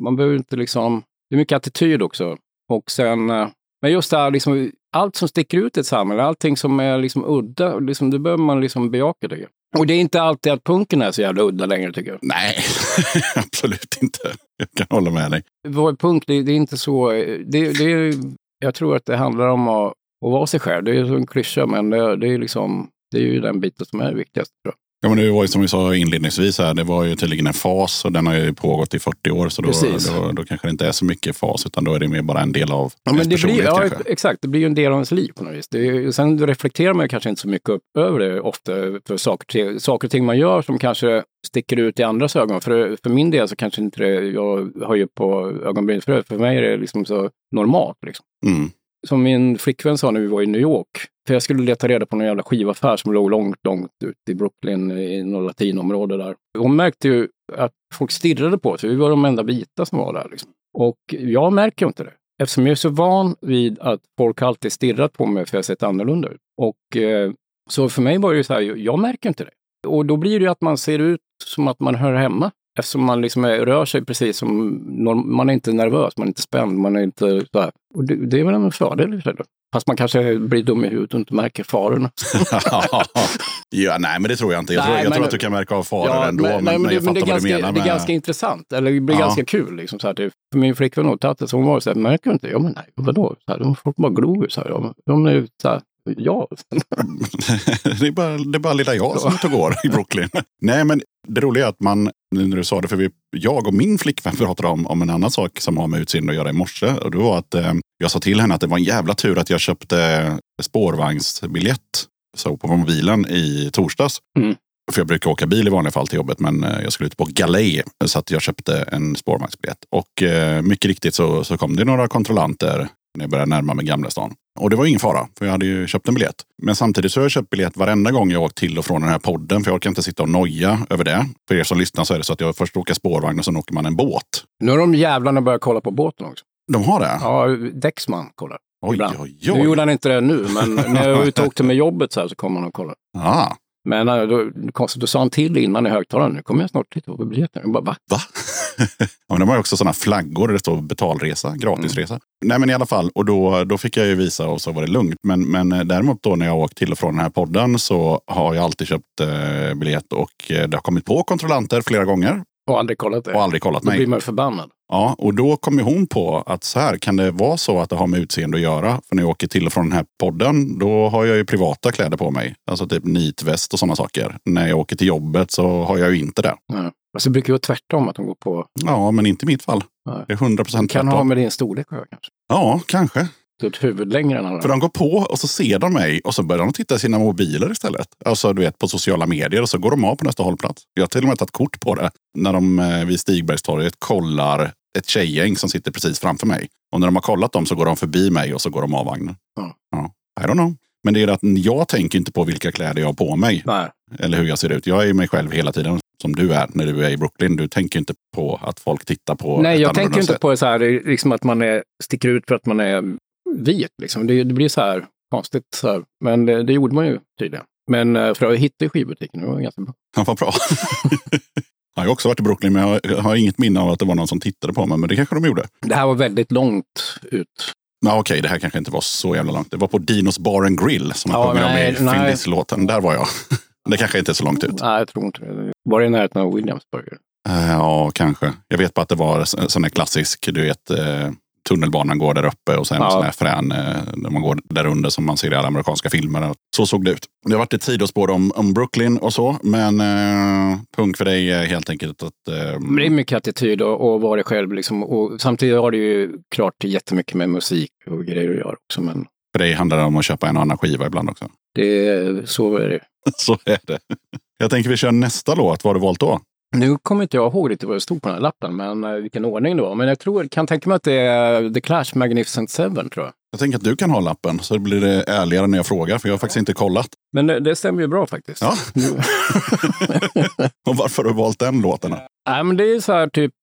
man behöver inte liksom, det är mycket attityd också. Och sen, eh, men just det här liksom, allt som sticker ut i ett samhälle, allting som är liksom udda, liksom, det behöver man liksom bejaka det. Och det är inte alltid att punken är så jävla udda längre tycker jag. Nej, [LAUGHS] absolut inte. Jag kan hålla med dig. Vad är punk? Det, det är inte så... Det, det är, jag tror att det handlar om att, att vara sig själv. Det är en klyscha, men det, det är liksom... Det är ju den biten som är viktigast. Tror jag. Ja, men det var ju som vi sa inledningsvis här, det var ju tydligen en fas och den har ju pågått i 40 år. Så då, då, då kanske det inte är så mycket fas utan då är det mer bara en del av Ja, men det blir, ja, exakt. Det blir ju en del av ens liv på något vis. Det är, sen reflekterar man ju kanske inte så mycket upp över det ofta för saker, saker och ting man gör som kanske sticker ut i andras ögon. För, för min del så kanske inte det, jag ju på ögonbrynsbröd. För mig är det liksom så normalt. Liksom. Mm som min flickvän sa när vi var i New York. För jag skulle leta reda på någon jävla skivaffär som låg långt, långt ut i Brooklyn i något latinområde där. Hon märkte ju att folk stirrade på oss. Vi var de enda vita som var där. Liksom. Och jag märker ju inte det. Eftersom jag är så van vid att folk alltid stirrat på mig för jag sett annorlunda ut. Och eh, så för mig var det ju så här, jag märker inte det. Och då blir det ju att man ser ut som att man hör hemma. Eftersom man liksom är, rör sig precis som, man är inte nervös, man är inte spänd, man är inte så här. Och det, det är väl en fördel i sig. Fast man kanske blir dum i huvudet och inte märker farorna. [LAUGHS] ja, nej, men det tror jag inte. Jag, Nej, tror, jag men- tror att du kan märka av faror ändå. Men, nej, men, det, jag men det, fattar är vad du ganska, menar. det är med- ganska intressant, eller det blir Ja. ganska kul. Liksom, så här, typ. För min flickvän och Tatte, hon var så här, märker du inte? Ja, men nej, vadå? Så här, de, folk bara glor så här. De, de är, så här Ja. [LAUGHS] det, är bara, det är bara lilla jag som är ute och går i Brooklyn. [LAUGHS] Nej, men det roliga är att man, nu när du sa det, för vi, jag och min flickvän pratade om, om en annan sak som har med utseende att göra i morse. Och det var att eh, jag sa till henne att det var en jävla tur att jag köpte spårvagnsbiljett så på mobilen i torsdags. Mm. För jag brukar åka bil i vanliga fall till jobbet, men eh, jag skulle ut på galej. Så att jag köpte en spårvagnsbiljett. Och eh, mycket riktigt så, så kom det några kontrollanter när jag började närma mig Gamla stan. Och det var ingen fara, för jag hade ju köpt en biljett. Men samtidigt så har jag köpt biljett varenda gång jag åkt till och från den här podden. För jag orkar inte sitta och noja över det. För er som lyssnar så är det så att jag först åker spårvagn och sen åker man en båt. Nu har de jävlarna börjat kolla på båten också. De har det? Ja, Dexman kollar. oj, ibland. oj, Nu oj. gjorde han inte det nu, men [LAUGHS] när jag var ute och åkte med jobbet så, här så kom han och kollade. Ah, Men äh, då, konstigt, då sa han till innan i högtalaren, nu kommer jag snart titta på biljetten. Jag bara, va? va? [LAUGHS] ja, men de har ju också sådana flaggor där det står betalresa, gratisresa. Nej men i alla fall, och då, då fick jag ju visa och så var det lugnt. Men, men eh, däremot då när jag åkt till och från den här podden så har jag alltid köpt eh, biljett och eh, det har kommit på kontrollanter flera gånger Och aldrig kollat det. och aldrig kollat Då blir mig. man förbannad. Ja, och då kom ju hon på att så här kan det vara så att det har med utseende att göra. För när jag åker till och från den här podden, då har jag ju privata kläder på mig. Alltså typ nitväst och sådana saker. När jag åker till jobbet så har jag ju inte det. Ja. Alltså, det brukar ju vara tvärtom, att de går på... Ja, men inte i mitt fall. Nej. Det är 100 procent Kan ha tvärtom. med din storlek att göra kanske. Ja, kanske. Ett huvud längre än alla För de går på och så ser de mig och så börjar de titta i sina mobiler istället. Alltså du vet på sociala medier och så går de av på nästa hållplats. Jag har till och med tagit kort på det. När de eh, vid Stigbergstorget kollar ett tjejgäng som sitter precis framför mig. Och när de har kollat dem så går de förbi mig och så går de av vagnen. Ja. Ja, I don't know. Men det är att jag tänker inte på vilka kläder jag har på mig. Nej. Eller hur jag ser ut. Jag är mig själv hela tiden. Som du är när du är i Brooklyn. Du tänker inte på att folk tittar på Nej, jag tänker inte sätt. på så här, liksom att man är, sticker ut för att man är vit. Liksom. Det, det blir så här konstigt. Så här. Men det, det gjorde man ju tydligen. Men eh, för att hitta i skivbutiken, det var ganska bra. Ja, vad bra. [LAUGHS] jag har också varit i Brooklyn, men jag har inget minne av att det var någon som tittade på mig. Men det kanske de gjorde. Det här var väldigt långt ut. Ja, Okej, det här kanske inte var så jävla långt. Det var på Dinos Bar and Grill som Ja, jag sjunger om nej, i. Findis-låten. Där var jag. Det kanske inte är så långt ut. Nej, jag tror inte det. Var det i närheten av Williamsburg? Eh, Ja, kanske. Jag vet bara att det var sån här klassisk, du vet, eh, tunnelbanan går där uppe och sen Ja. sån här frän eh, när man går där under som man ser i alla amerikanska filmer. Så såg det ut. Det har varit ett sidospår om, om Brooklyn och så, men eh, punkt för dig är helt enkelt att... Eh, det är mycket attityd och, och vara dig själv. Liksom. Och samtidigt har det ju klart jättemycket med musik och grejer att göra också. Men för dig handlar det om att köpa en och annan skiva ibland också. det, så är det. [LAUGHS] Så är det. Jag tänker vi kör nästa låt. Vad har du valt då? Nu kommer inte jag ihåg riktigt vad det stod på den här lappen, men eh, vilken ordning det var. Men jag tror, kan tänka mig att det är The Clash Magnificent Seven, tror jag. Jag tänker att du kan ha lappen så blir det ärligare när jag frågar, för jag har faktiskt inte kollat. Men det, det stämmer ju bra faktiskt. Ja. [LAUGHS] Och varför har du valt den låten? Nej, men det är så här typ,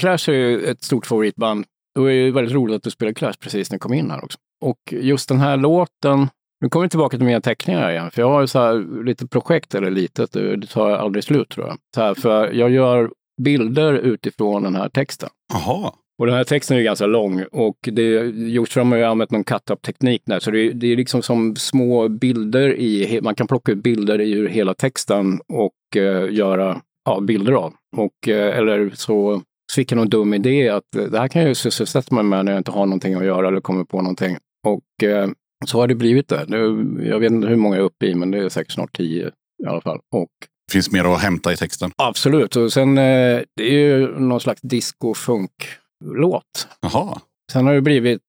Clash är ju ett stort favoritband. Det var ju väldigt roligt att du spelade Clash precis när jag kom in här också. Och just den här låten, nu kommer vi tillbaka till mina teckningar igen, för jag har ju så här lite projekt, eller litet, det tar aldrig slut tror jag. Så här, för jag gör bilder utifrån den här texten. Jaha. Och den här texten är ganska lång och det, Hjortström har ju använt någon cut-up-teknik där, så det, det är liksom som små bilder i, man kan plocka ut bilder ur hela texten och eh, göra ja, bilder av. Och, eh, eller så, så fick jag någon dum idé att eh, det här kan jag ju sysselsätta mig med när jag inte har någonting att göra eller kommer på någonting. Och eh, så har det blivit det. Nu, jag vet inte hur många jag är uppe i, men det är säkert snart tio i alla fall. Och Finns mer att hämta i texten. Absolut, och sen eh, det är ju någon slags disco-funk-låt. Jaha. Sen har det blivit,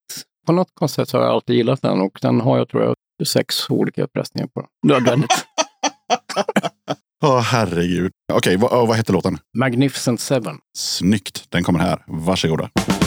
på något konstigt så har jag alltid gillat den och den har jag tror jag sex olika pressningar på. Nödvändigt. [LAUGHS] Åh, herregud. Okej, vad, vad heter låten? Magnificent Seven. Snyggt. Den kommer här. Varsågoda. The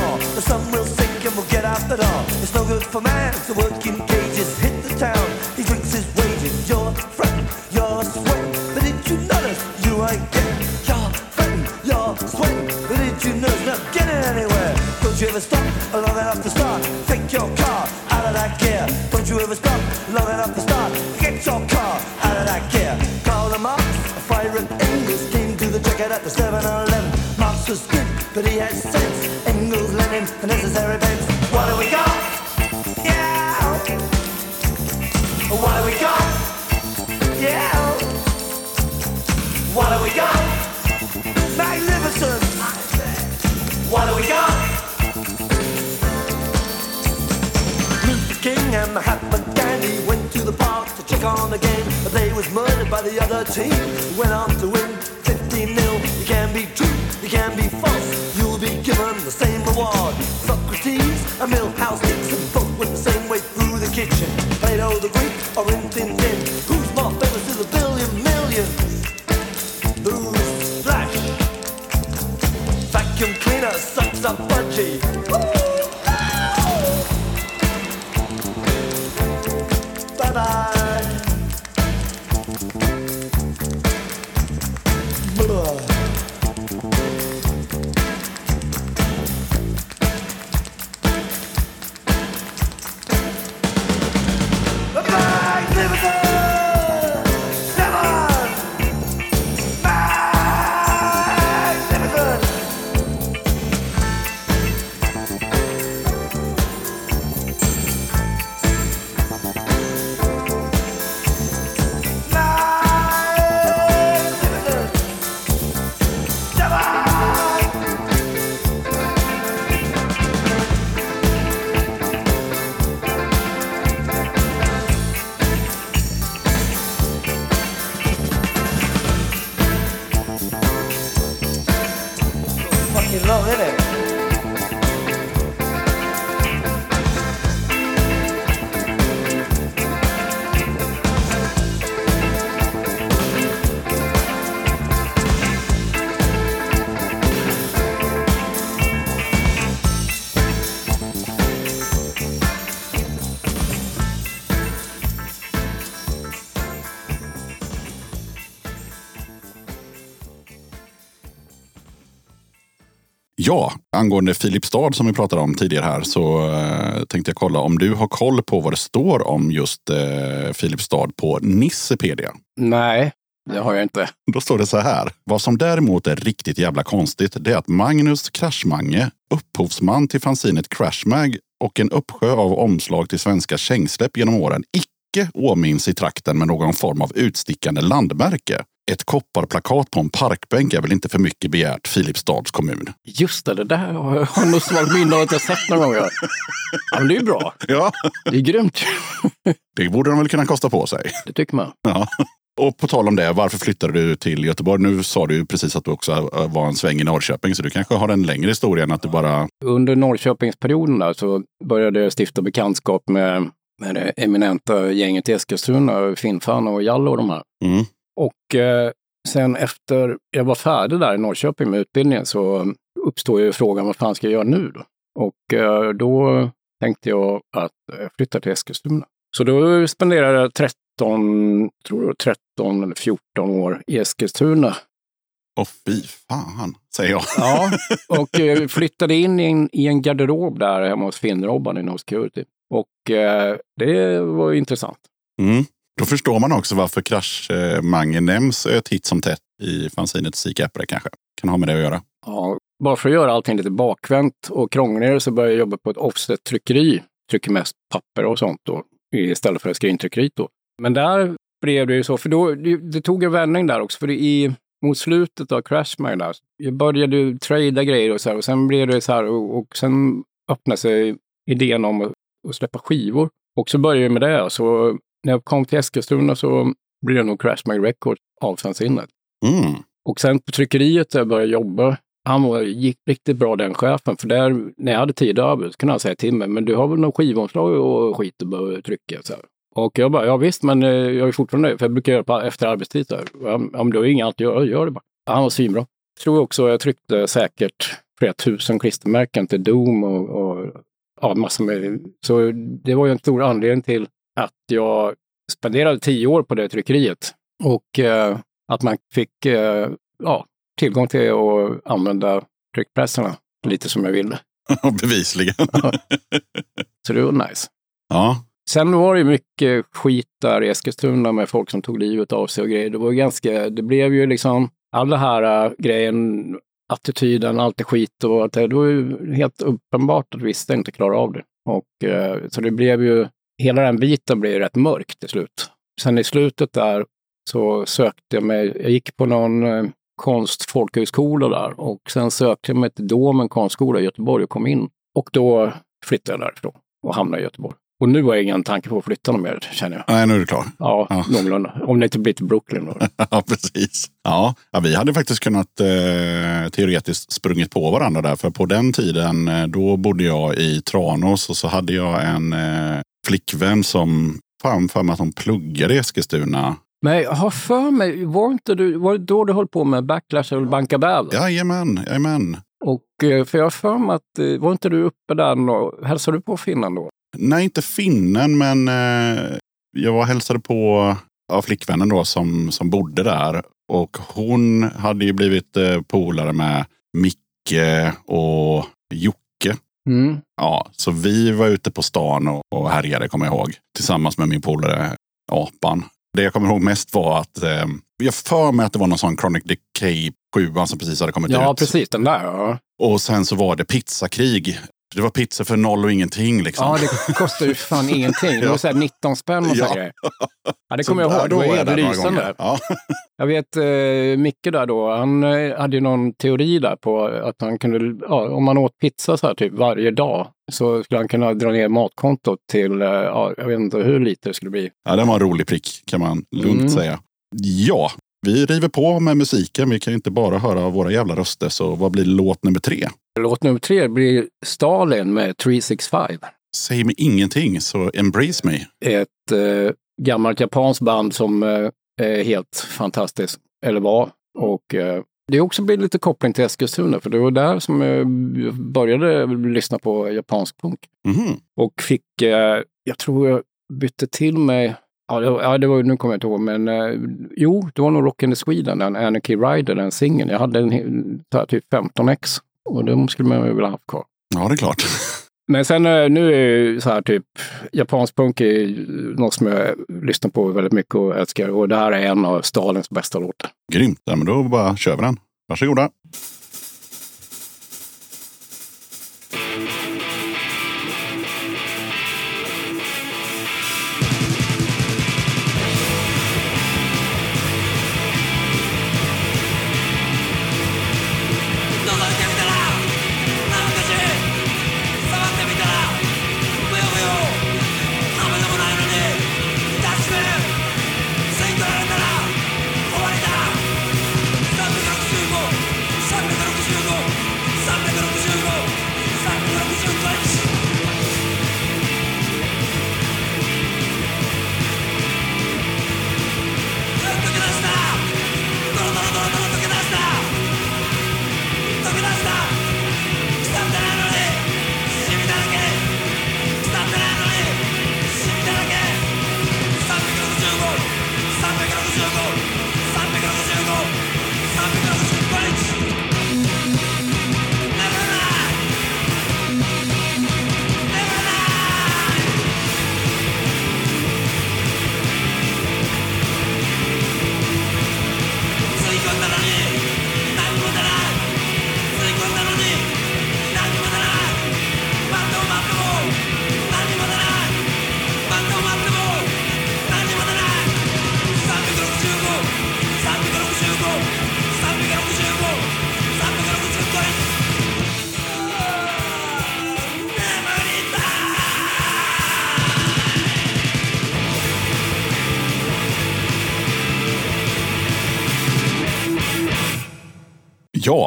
more. The sun will sink and we'll get out the door. It's no good for man to work in cages. Hit the town, he drinks his wages. You're fretting, you're sweating. But did you notice you ain't getting? You're fretting, you're sweating. But did you notice not getting anywhere? Don't you ever stop long enough to start? Take your car out of that gear. Don't you ever stop long enough to start? Get your car out of that gear. Call them up, a fire at Engels came to the jacket at the 7-Eleven. Marx was good, but he had. King and Mahatma Gandhi went to the park to check on the game, but they was murdered by the other team. Went on to win 15 0 You can be true, you can be false. You'll be given the same reward. Socrates and Milhouse Dixon both went the same way through the kitchen. Plato the Greek or Rin Tin Tin. Who's more famous to the billion millions? Who's Flash? Vacuum cleaner sucks up budgie. Ja, angående Filipstad som vi pratade om tidigare här så eh, tänkte jag kolla om du har koll på vad det står om just eh, Filipstad på Nissepedia. Nej, det har jag inte. Då står det så här. Vad som däremot är riktigt jävla konstigt det är att Magnus Kraschmange, upphovsman till fanzinet Crashmag, och en uppsjö av omslag till svenska kängsläpp genom åren icke åminns i trakten med någon form av utstickande landmärke. Ett kopparplakat på en parkbänk är väl inte för mycket begärt, Filipstads kommun. Just det, det där har jag nog svagt minne av att jag sett några gånger. Ja, men det är ju bra. Ja, Det är grymt. det borde de väl kunna kosta på sig. Det tycker man. Ja. Och på tal om det, varför flyttade du till Göteborg? Nu sa du ju precis att du också var en sväng i Norrköping, så du kanske har en längre historia än att du bara... Under Norrköpingsperioden där så började jag stifta bekantskap med, med det eminenta gänget i Eskilstuna, Finnfan och Jallo och de här. Mm. Och eh, sen efter jag var färdig där i Norrköping med utbildningen så uppstår ju frågan vad fan ska jag göra nu då? Och eh, då tänkte jag att jag flyttar till Eskilstuna. Så då spenderade jag 13, tror jag 13 eller 14 år i Eskilstuna. Åh fy fan, säger jag. Ja, [LAUGHS] och eh, flyttade in i en, i en garderob där hemma hos Finn-Robban i No Security. Och eh, det var ju intressant. Mm. Då förstår man också varför Kraschmangen nämns ett hit som tätt i fanzinet Sikappare kanske. Kan ha med det att göra. Ja, bara för att göra allting lite bakvänt och krångligare så började jag jobba på ett offset-tryckeri. Trycker mest papper och sånt då, istället för skrintryckeriet då. Men där blev det ju så, för då, det, det tog en vändning där också. För det i, mot slutet av Crashmine där, jag började ju trada grejer och så här, och sen blev det så här, och, och sen öppnade sig idén om att, att släppa skivor. Och så började jag med det. Så när jag kom till Eskilstuna så blev det nog Crashmine Records av fanzinet. Mm. Och sen på tryckeriet där jag började jobba, han var, gick riktigt bra den chefen. För där, när jag hade tid över så kunde han säga till mig, men du har väl någon skivomslag och skit behöver trycka? Så här. Och jag bara, ja visst, men eh, jag är fortfarande för jag brukar göra på efter arbetstid. Så här. Ja, men du har inget annat att göra, gör det bara. Han var svinbra. Jag tror också jag tryckte säkert flera tusen klistermärken till Doom och, och ja, massor med. Så det var ju en stor anledning till att jag spenderade tio år på det tryckeriet. Och eh, att man fick eh, ja, tillgång till att använda tryckpressarna lite som jag ville. [LAUGHS] Bevisligen. Så det var nice. ja. Sen var det mycket skit där i Eskilstuna med folk som tog livet av sig och grejer. Det var ganska, det blev ju liksom all det här äh, grejen, attityden, allt det skit och allt det. Det var ju helt uppenbart att vissa inte klarar av det. Och eh, så det blev ju, hela den biten ju rätt mörk till slut. Sen i slutet där så sökte jag mig, jag gick på någon eh, konstfolkhögskola där och sen sökte jag mig till Domen konstskola i Göteborg och kom in. Och då flyttade jag därifrån och hamnade i Göteborg. Och nu har jag ingen tanke på att flytta någon mer, känner jag. Nej, nu är du klar. Ja, Ja. någorlunda. Om det inte blir till Brooklyn då. [LAUGHS] Ja, precis. Ja, ja, vi hade faktiskt kunnat eh, teoretiskt sprungit på varandra där. För på den tiden, eh, då bodde jag i Tranås och så hade jag en eh, flickvän som fan för mig att hon pluggade i Eskilstuna. Men jag har för mig, var inte du, var det då du höll på med Backlash eller Banka Bäl? Jajamän, jajamän. Och eh, för jag har för mig att, eh, var inte du uppe där och hälsade du på finnen då? Nej, inte finnen, men eh, jag var hälsade på ja, flickvännen då som, som bodde där. Och hon hade ju blivit eh, polare med Micke och Jocke. Mm. Ja, så vi var ute på stan och, och härjade, kommer jag ihåg. Tillsammans med min polare Apan. Det jag kommer ihåg mest var att eh, jag för mig att det var någon sån Chronic Decay 7 som precis hade kommit Ja, ut. precis. Den där ja. Och sen så var det pizzakrig. Det var pizza för noll och ingenting liksom. Ja, det kostar ju fan [LAUGHS] ingenting. Det var så här 19 spänn och Ja. grejer. Ja, det kommer jag ihåg. Det var helt lysande. Ja. [LAUGHS] Jag vet eh, Micke där då, han eh, hade ju någon teori där på att han kunde, ja, om man åt pizza så här typ varje dag så skulle han kunna dra ner matkontot till, eh, ja, jag vet inte hur lite det skulle bli. ja, det var en rolig prick kan man lugnt Mm. säga. Ja, vi river på med musiken. Vi kan inte bara höra våra jävla röster. Så vad blir låt nummer tre? Låt nummer tre blir Stalin med 365. Säg mig ingenting, så embrace me. Ett eh, gammalt japanskt band som eh, är helt fantastiskt, eller var. Och eh, det är också blivit lite koppling till Eskilstuna, för det var där som jag började lyssna på japansk punk. Mhm. Och fick, eh, jag tror jag bytte till mig, ja det, var- ja, det var, nu kommer jag inte ihåg, men eh, jo, det var nog Rock in the Sweden, den Anarchy Rider, den singeln. Jag hade en här, typ 15x och de skulle man ju vilja ha haft kvar. Ja, det är klart. [LAUGHS] Men sen eh, nu är så här typ, japansk punk är något som jag lyssnar på väldigt mycket och älskar. Och det här är en av Stalins bästa låtar. Grymt. Ja, men då bara kör vi den. Varsågoda.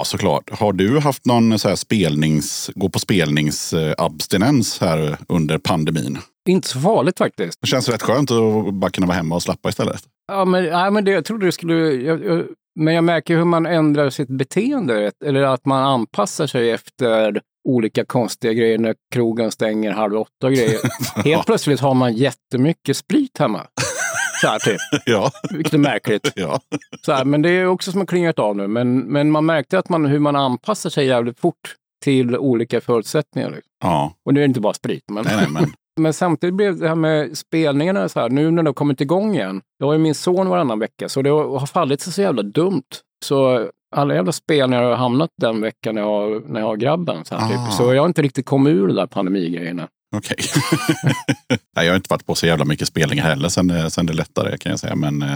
Ja, såklart. Har du haft någon så här spelnings, gå på spelningsabstinens här under pandemin? Inte så farligt faktiskt. Det känns rätt skönt att bara kunna vara hemma och slappa istället. Ja, men, nej, men det, jag trodde det skulle... Jag, jag, men jag märker hur man ändrar sitt beteende. Eller att man anpassar sig efter olika konstiga grejer när krogen stänger halv åtta och grejer. [LAUGHS] Helt plötsligt har man jättemycket sprit hemma. Så här typ. [LAUGHS] Ja, Vilket är märkligt. ja. Så här, men det är också som har klingat av nu. Men, men man märkte att man, hur man anpassar sig jävligt fort till olika förutsättningar. Liksom. ja. Och nu är det inte bara sprit. Men, Nej, nej, men [LAUGHS] men samtidigt blev det här med spelningarna så här, nu när de har kommit igång igen. Jag har ju min son varannan vecka, så det har fallit sig så jävla dumt. Så alla jävla spelningar har hamnat den veckan när jag när jag har grabben. Så, här, Ah. typ. så jag har inte riktigt kommit ur de där pandemigrejerna. Okej. [LAUGHS] Nej, jag har inte varit på så jävla mycket spelningar heller sen, det- sen det lättare kan jag säga. Men eh,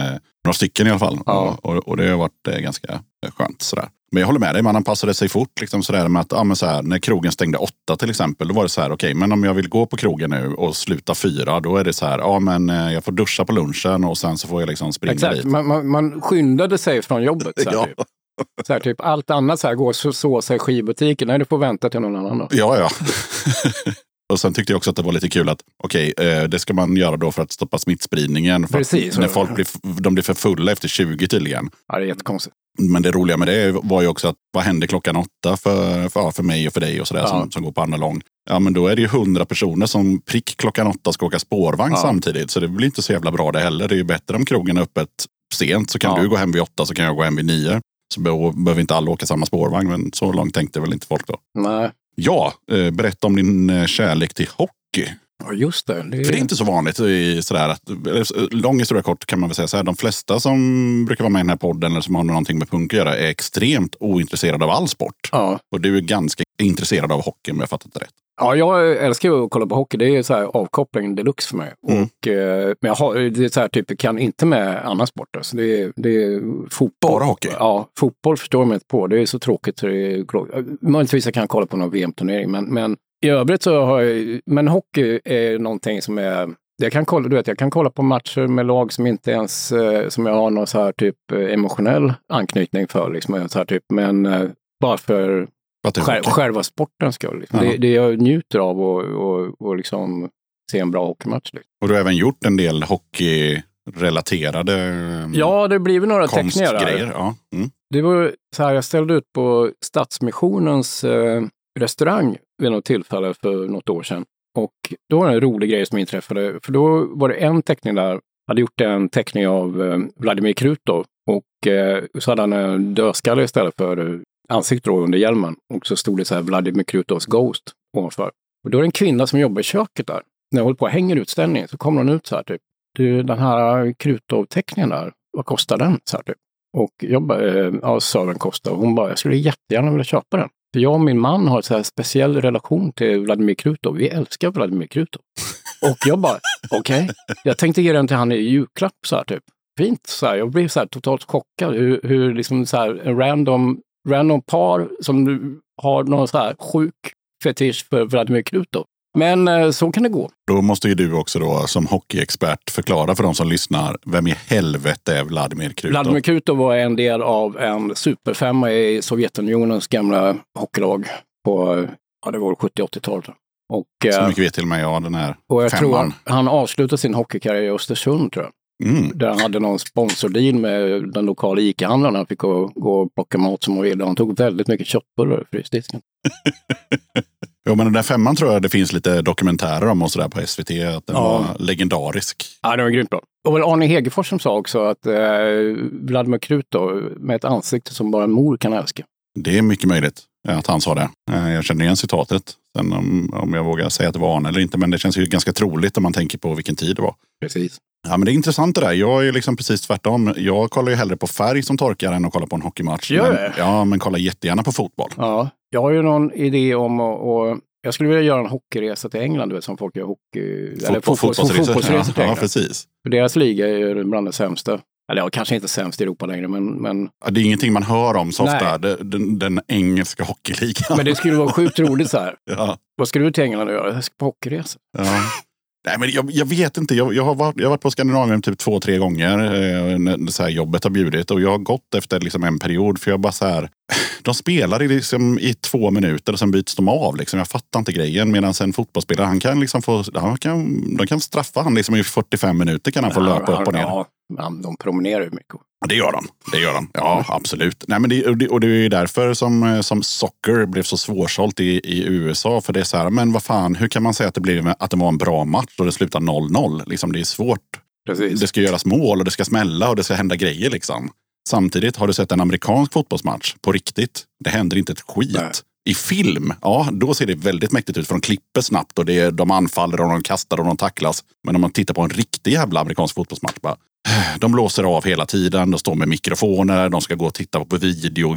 några stycken i alla fall. Ja. Och, och, och det har varit eh, ganska skönt. Sådär. Men jag håller med dig, man anpassade sig fort. Liksom sådär med att, ja, men så här, när krogen stängde åtta till exempel, då var det så här, okej, men om jag vill gå på krogen nu och sluta fyra, då är det så här, ja men eh, jag får duscha på lunchen och sen så får jag liksom springa Exakt, dit. man, man, man skyndade sig från jobbet. Så här, [LAUGHS] Ja. typ. Så här, typ, allt annat, så här, gå och så, så sig i skivbutiken, nej du får vänta till någon annan dag. Ja, ja. [LAUGHS] och sen tyckte jag också att det var lite kul att okej, eh, det ska man göra då för att stoppa smittspridningen. För Precis. När folk blir, de blir för fulla efter 20 tydligen. Ja, det är jättekonstigt. Men det roliga med det var ju också att vad händer klockan åtta för, för, för mig och för dig och sådär Ja. som, som går på andra lång. Ja, men då är det ju hundra personer som prick klockan åtta ska åka spårvagn Ja. samtidigt. Så det blir inte så jävla bra det heller. Det är ju bättre om krogen är öppet sent så kan Ja. du gå hem vid åtta så kan jag gå hem vid nio. Så be- behöver inte alla åka samma spårvagn, men så långt tänkte väl inte folk då. Nej, Ja, eh, berätta om din eh, kärlek till hockey. ja, just det. det, För det är inte så vanligt. I sådär att, lång historia kort kan man väl säga så här. De flesta som brukar vara med i den här podden eller som har någonting med punk att göra är extremt ointresserade av all sport. Ja. Och du är ganska intresserad av hockey om jag fattat det rätt. Ja, jag älskar ju att kolla på hockey. Det är så här avkoppling deluxe för mig. Mm. Och, eh, men jag har, det är så här, typ, kan inte med annan sport. Alltså. Det, är, det är fotboll. Bara hockey? Ja, fotboll förstår jag mig inte på. Det är så tråkigt. Så det är, möjligtvis jag kan kolla på någon VM-turnering, men, men i övrigt så har jag... Men hockey är någonting som är... Jag kan, kolla, du vet, jag kan kolla på matcher med lag som inte ens eh, som jag har någon så här typ eh, emotionell anknytning för. Liksom, så här typ, men bara för För att det är Själv, hockey. själva sporten skull. Liksom. Det, det jag njuter av och, och, och liksom se en bra hockeymatch. Liksom. Och du har även gjort en del hockeyrelaterade mm, Ja, det blir väl några teckningar. Ja. Mm. Det var så här, jag ställde ut på Stadsmissionens eh, restaurang vid något tillfälle för något år sedan. Och då var det en rolig grej som inträffade. För då var det en teckning där, jag hade gjort en teckning av eh, Vladimir Krutov. Och eh, så hade han en dödskalle istället för ansikte ansiktet då under hjälmen. Och så stod det så här Vladimir Krutovs Ghost ovanför. Och då är det en kvinna som jobbar i köket där. När jag håller på och hänger utställningen så kommer hon ut så här typ. Du, den här Krutov-teckningen där, vad kostar den? Så här, typ. Och jag bara, eh, ja, sa den kostar. Och hon bara, jag skulle jättegärna vilja köpa den. För jag och min man har en så här speciell relation till Vladimir Krutov. Vi älskar Vladimir Krutov. Och jag bara, [LAUGHS] okej. Jag tänkte ge den till han i julklapp så här typ. Fint. Så här, jag blev så här totalt chockad hur, hur liksom så här en random, random par som nu har någon så här sjuk fetisch för Vladimir Krutov. Men eh, så kan det gå. Då måste ju du också då som hockeyexpert förklara för de som lyssnar, vem i helvete är Vladimir Krutov? Vladimir Krutov var en del av en superfemma i Sovjetunionens gamla hockeylag på ja, det var 70-80-talet. Och, Så eh, mycket vet till och med jag den här och jag tror femman. han, han avslutade sin hockeykarriär i Östersund, tror jag. Mm. Där han hade någon sponsordeal med den lokala ICA-handlaren. Han fick gå, gå och plocka mat som han ville. Han tog väldigt mycket köttbullar i frysdisken. [LAUGHS] Jo, men den där femman tror jag det finns lite dokumentärer om och sådär på SVT. Att den Ja. var legendarisk. Ja, det var grymt bra. Och väl Arne Hegerfors som sa också att eh, Vladimir Krut då, med ett ansikte som bara en mor kan älska. Det är mycket möjligt eh, att han sa det. Eh, Jag känner igen citatet. Sen om, om jag vågar säga att det var Arne eller inte. Men det känns ju ganska troligt om man tänker på vilken tid det var. Precis. Ja, men det är intressant det där. Jag är liksom precis tvärtom. Jag kollar ju hellre på färg som torkar än att kolla på en hockeymatch. Gör men? Ja, men kollar jättegärna på fotboll. Ja, jag har ju någon idé om att och jag skulle vilja göra en hockeyresa till England, du vet, som folk gör hockey... eller Fotboll- fotbolls- fotbollsresor till Ja, ja, precis. För deras liga är ju bland det sämsta. Eller ja, kanske inte sämst i Europa längre, men, men, Ja, det är ingenting man hör om så ofta. Den, den engelska hockeyligan. men det skulle vara sjukt roligt så här. [LAUGHS] ja, Vad ska du till England och göra? Jag ska på hockeyresa. ja. Nej, men jag, jag vet inte. Jag, jag, har varit, jag har varit på Skandinavien typ två, tre gånger eh, när så här jobbet har bjudit. Och jag har gått efter liksom en period. För jag bara så här. [LAUGHS] De spelar i, liksom, i två minuter och sen byts de av. Liksom. Jag fattar inte grejen. Medan en fotbollsspelare, han kan liksom få, han kan, de kan straffa han liksom i 45 minuter kan han få löpa upp och ner. De promenerar ju mycket. Det gör de. Det gör de. Ja, absolut. Nej, men det, och, det, och det är ju därför som, eh, som socker blev så svårsålt i, i USA. För det är så här, men vad fan, hur kan man säga att det, blev, att det var en bra match och det slutar 0-0? Liksom, det är svårt. Precis. Det ska göras mål och det ska smälla och det ska hända grejer. Liksom. Samtidigt har du sett en amerikansk fotbollsmatch på riktigt. Det händer inte ett skit. Nej. I film, ja då ser det väldigt mäktigt ut för de klipper snabbt och det är, de anfaller och de kastar och de tacklas. Men om man tittar på en riktig jävla amerikansk fotbollsmatch bara, de blåser av hela tiden, de står med mikrofoner, de ska gå och titta på video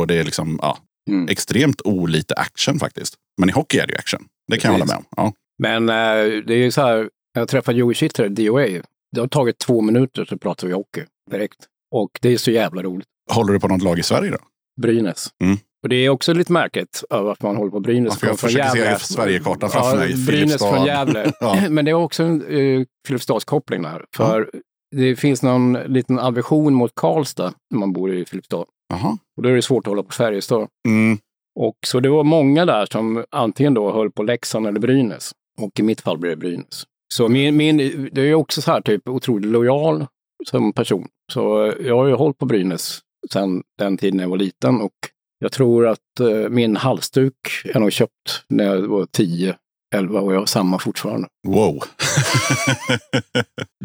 och det är liksom ja, Mm. extremt olite action faktiskt. Men i hockey är det ju action. Det kan jag hålla med om. Ja. Men eh, det är ju så här, jag träffade Joey Kittler, DOA. Det har tagit två minuter så pratar vi hockey direkt. Och det är så jävla roligt. Håller du på något lag i Sverige då? Brynäs. Mm. Och det är också lite märkligt att man håller på Brynäs. Ja, för jag från försöker se Sverigekartan framför mig. Brynäs Filipstad. från Gävle. [LAUGHS] Ja. Men det är också en uh, Filipstadskoppling där. För det finns någon liten aversion mot Karlstad när man bor i Filipstad. Jaha. Och då är det svårt att hålla på Färjestad. Mm. Och så det var många där som antingen då höll på Leksand eller Brynäs. Och i mitt fall blev det Brynäs. Så min, min, det är också så här typ otroligt lojal som person. Så jag har ju hållit på Brynäs sedan den tiden jag var liten och jag tror att eh, min halsduk är nog köpt när jag var 10, 11 och jag har samma fortfarande. Wow.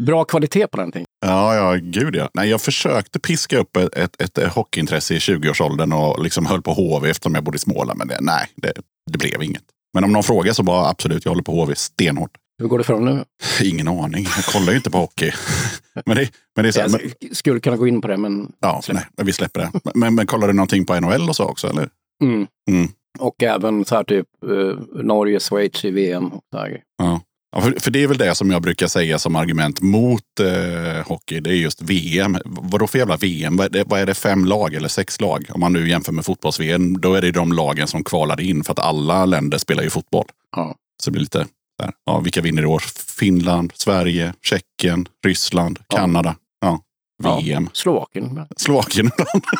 [LAUGHS] Bra kvalitet på den ting. ja, ja, gud ja. Nej, jag försökte piska upp ett, ett, ett hockeyintresse i 20-årsåldern och liksom höll på HV eftersom jag bodde i Småland. Men det, nej, det, det blev inget. Men om någon frågar så bara absolut, jag håller på HV stenhårt. Hur går det för dem nu? [LAUGHS] Ingen aning. Jag kollar ju inte på hockey. [LAUGHS] men, det, men det är så här, men, Jag skulle kunna gå in på det, men... ja, nej, men vi släpper det. Men, men kollar du någonting på NHL och så också? Eller? Mm. Mm. Och även så här typ eh, Norge, Schweiz i VM. Ja. Ja, för, för det är väl det som jag brukar säga som argument mot eh, hockey. Det är just VM. Vadå för jävla VM? Vad är, det, vad är det? Fem lag eller sex lag? Om man nu jämför med fotbolls-VM. Då är det de lagen som kvalar in. För att alla länder spelar ju fotboll. Ja. Så det blir lite där. Ja, vilka vinner i år? Finland, Sverige, Tjeckien, Ryssland, Ja. Kanada. Ja. VM. Slovakien. Slovakien.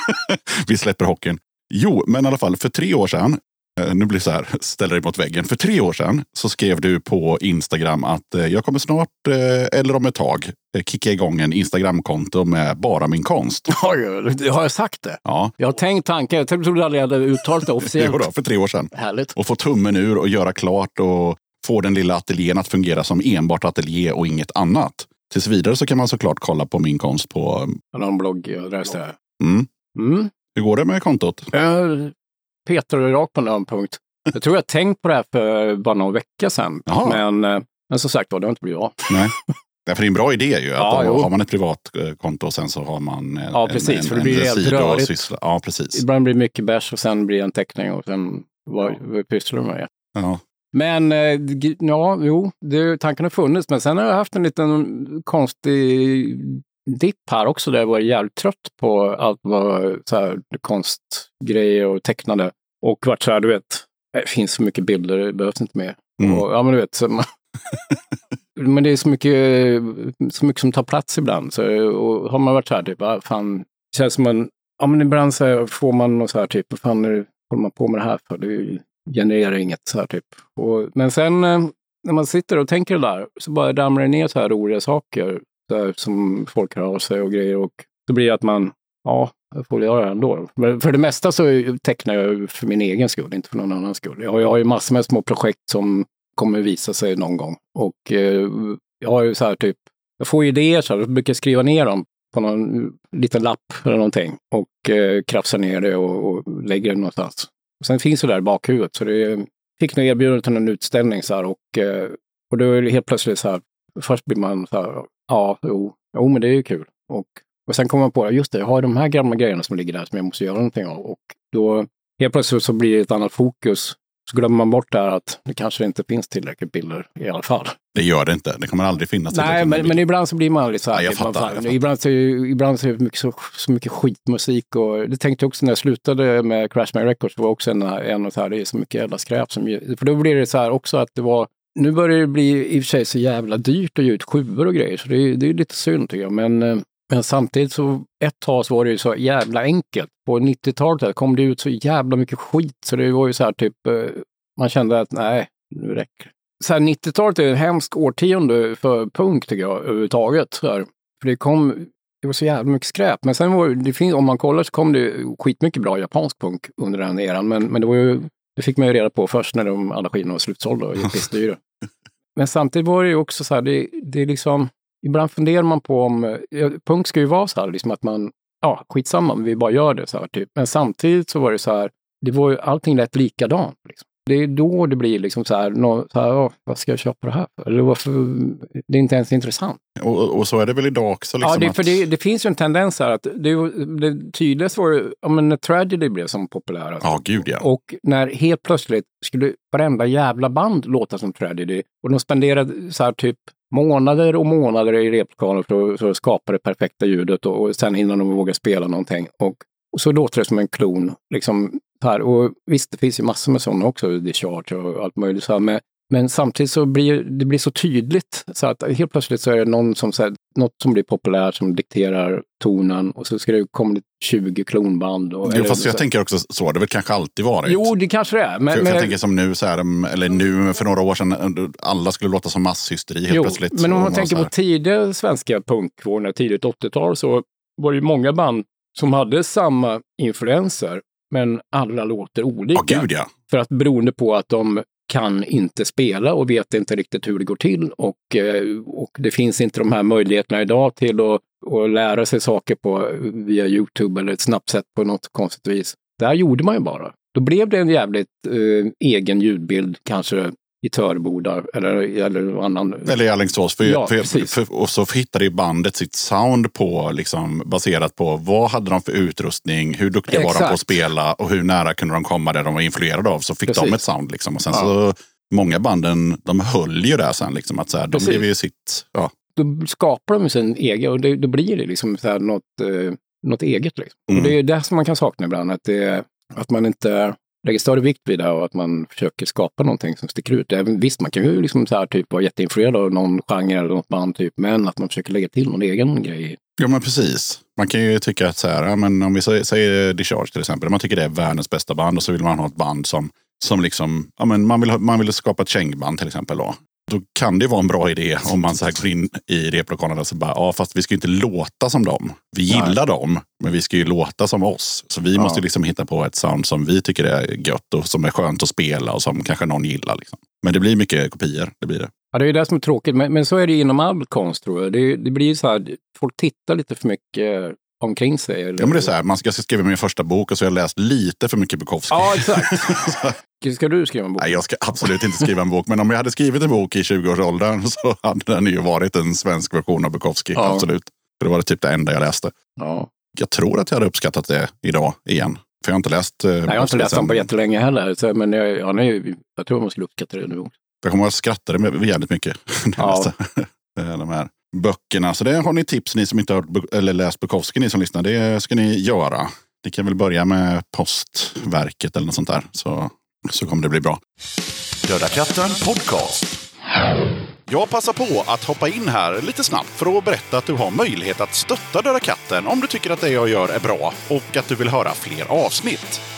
[LAUGHS] Vi släpper hockeyn. Jo, men i alla fall för tre år sedan. eh, Nu blir det så här, [LAUGHS] ställ dig mot väggen. För tre år sedan så skrev du på Instagram att eh, jag kommer snart, eh, eller om ett tag, kicka igång en Instagramkonto med bara min konst. [LAUGHS] Oj, har jag sagt det? Ja, Jag har tänkt tanken. Jag trodde aldrig jag hade uttalat det [LAUGHS] officiellt. jo då, för tre år sedan. Härligt. Och få tummen ur och göra klart och få den lilla ateljén att fungera som enbart ateljé och inget annat. Tills vidare så kan man såklart kolla på min konst på... Har en bloggradress där. Mm. Mm. Hur går det med kontot? Jag petar rakt på någon punkt. Jag tror jag tänkt på det här för bara någon vecka sedan. Jaha. Men, eh, men som sagt var, det har inte blivit av. Nej. [LAUGHS] Därför det är en bra idé ju. Att Ja, då har man ett privat eh, konto och sen så har man en, Ja, precis, en, för det blir en helt rörigt. syssla. Ja, precis. Ibland blir det mycket bärs och sen blir det en teckning och sen vad, vad pysslar du med? Ja. Men eh, ja, jo, det, tanken har funnits. Men sen har jag haft en liten konstig dipp här också där jag var jävligt trött på allt vad så här, konstgrejer och tecknade. Och vart så här, du vet, det finns så mycket bilder, det behövs inte mer. Mm. Och, ja, men du vet, så man, [LAUGHS] men det är så mycket, så mycket som tar plats ibland. Så, och har man varit så här, typ, ah, fan, det känns som man, ja men ibland så här, får man något så här, typ, vad fan är det, håller man på med det här för? Det genererar inget så här, typ. Och, men sen eh, när man sitter och tänker det där, så bara ramlar det ner så här roliga saker så här, som folk hör av sig och grejer. Och då blir det att man, ja, jag får göra det ändå. Men för det mesta så tecknar jag för min egen skull, inte för någon annans skull. Jag har, jag har ju massor med små projekt som kommer visa sig någon gång. Och eh, jag har ju så här typ, jag får idéer så här, jag brukar skriva ner dem på någon liten lapp eller någonting och eh, krafsa ner det och, och lägger det någonstans. Sen finns det där i bakhuvudet, så det fick nog erbjudande till en utställning så här och, eh, och då är det helt plötsligt så här, först blir man så här, ja, jo, jo men det är ju kul. Och, och sen kommer man på, just det, jag har de här gamla grejerna som ligger där som jag måste göra någonting av. Och då helt plötsligt så blir det ett annat fokus. Så glömmer man bort det här att det kanske inte finns tillräckligt bilder i alla fall. Det gör det inte. Det kommer aldrig finnas. Nej, men, men ibland så blir man lite så här. Ja, jag fattar, fan- jag fattar. Ibland så, ibland så är det mycket, så, så mycket skitmusik och det tänkte jag också när jag slutade med Crash My Records. Det var också en, en och så här, det är så mycket jävla skräp som För då blir det så här också att det var nu börjar det bli i och för sig så jävla dyrt att ge ut sjuor och grejer, så det är, det är lite synd tycker jag. Men, eh, men samtidigt så ett tag så var det ju så jävla enkelt. På 90-talet där kom det ut så jävla mycket skit, så det var ju så här typ, eh, man kände att nej, nu räcker det. Så här, 90-talet är ett hemskt årtionde för punk tycker jag överhuvudtaget. För det kom, det var så jävla mycket skräp. Men sen var det, det fin- om man kollar så kom det skitmycket bra japansk punk under den eran. Men, men det var ju, det fick man ju reda på först när de alla skivorna var slutsålda och [LAUGHS] pissdyra. Men samtidigt var det ju också så här, det, det är liksom, ibland funderar man på om, ja, punk ska ju vara så här, liksom att man, ja, skitsamma, vi bara gör det så här typ. Men samtidigt så var det så här, det var ju allting rätt likadant. Liksom. Det är då det blir liksom så här, nå, så här vad ska jag köpa det här för? Eller varför, det är inte ens intressant. Och, och så är det väl idag också. Liksom, ja, det, att- för det, det finns ju en tendens här att det, det tydligaste var ju, ja men när Tragedy blev som populär. Ja, gud ja. Och när helt plötsligt skulle varenda jävla band låta som Tragedy och de spenderade så här typ månader och månader i replokalen för att, för att skapa det perfekta ljudet och, och sen innan de vågar spela någonting. Och, och så låter det som en klon. Liksom, här. Och visst, det finns ju massor med sådana också, Discharge och allt möjligt. Så här. Men, men samtidigt så blir det blir så tydligt så att helt plötsligt så är det någon som, så här, något som blir populärt som dikterar tonen och så ska det komma 20 klonband. Och, Jo, eller fast jag tänker också så. har Det väl kanske alltid varit. Jo, det kanske det är. Men, för, för men, jag tänker som nu, så här, um, eller nu för några år sedan, alla skulle låta som masshysteri helt jo, plötsligt. men om Och man tänker på tidiga svenska punkvården, tidigt 80-tal, så var det ju många band som hade samma influenser, men alla låter olika. Ja, gud ja. För att beroende på att de kan inte spela och vet inte riktigt hur det går till och, eh, och det finns inte de här möjligheterna idag till att, att lära sig saker på, via Youtube eller ett snabbt sätt på något konstigt vis. Där gjorde man ju bara. Då blev det en jävligt eh, egen ljudbild, kanske i Töreboda eller, eller annan. Eller i Alingsås. För, Ja, för, för, och så hittade ju bandet sitt sound på, liksom, baserat på vad hade de för utrustning, hur duktiga var de på att Exakt. spela och hur nära kunde de komma där de var influerade av. Så fick de Precis. ett sound. Liksom. Och sen Ja. så, många banden, de höll ju där sen. Liksom, att så här, de Precis. blev ju sitt... Ja. Då skapar de sin egen och det, då blir det liksom så här något, eh, något eget. Liksom. Mm. Och det är det som man kan sakna ibland, att, det, att man inte lägger större vikt vid det och att man försöker skapa någonting som sticker ut. Även, visst, man kan ju liksom så här, typ, vara jätteinfluerad av någon genre eller något band, typ, men att man försöker lägga till någon egen grej. ja, men precis. Man kan ju tycka att så här, ja, men om vi säger, säger Discharge till exempel. Man tycker det är världens bästa band och så vill man ha ett band som, som liksom, ja, men man, vill, man vill skapa ett kängband till exempel. Då. Då kan det vara en bra idé om man så här går in i replokalen och så bara, ja fast vi ska ju inte låta som dem. Vi gillar dem, men vi ska ju låta som oss. Så vi Ja. måste liksom hitta på ett sound som vi tycker är gött och som är skönt att spela och som kanske någon gillar. Liksom. Men det blir mycket kopior, det blir det. Ja, det är det som är tråkigt, men, men så är det inom all konst tror jag. Det, det blir ju så här, folk tittar lite för mycket omkring sig. Eller, Ja, men det är så här, man ska, skriva min första bok och så har jag läst lite för mycket Bukowski. Ja, exakt. [LAUGHS] Ska du skriva en bok? Nej, jag ska absolut inte skriva en bok. Men om jag hade skrivit en bok i 20-årsåldern [LAUGHS] så hade den ju varit en svensk version av Bukowski. Ja. Absolut. För det var det typ det enda jag läste. Ja. Jag tror att jag hade uppskattat det idag igen. För jag har inte läst... eh, Nej, jag har inte läst dem på jättelänge heller, så, men jag, ja, nej, jag tror man skulle uppskatta det nu också. Jag kommer att med jävligt mycket [LAUGHS] när jag Ja. läste eh, de här böckerna. Så det har ni tips, ni som inte har eller läst Bukowski, ni som lyssnar. Det ska ni göra. Ni kan väl börja med Postverket eller något sånt där. Så, så kommer det bli bra. Döda katten podcast. Jag passar på att hoppa in här lite snabbt för att berätta att du har möjlighet att stötta Döda katten om du tycker att det jag gör är bra och att du vill höra fler avsnitt.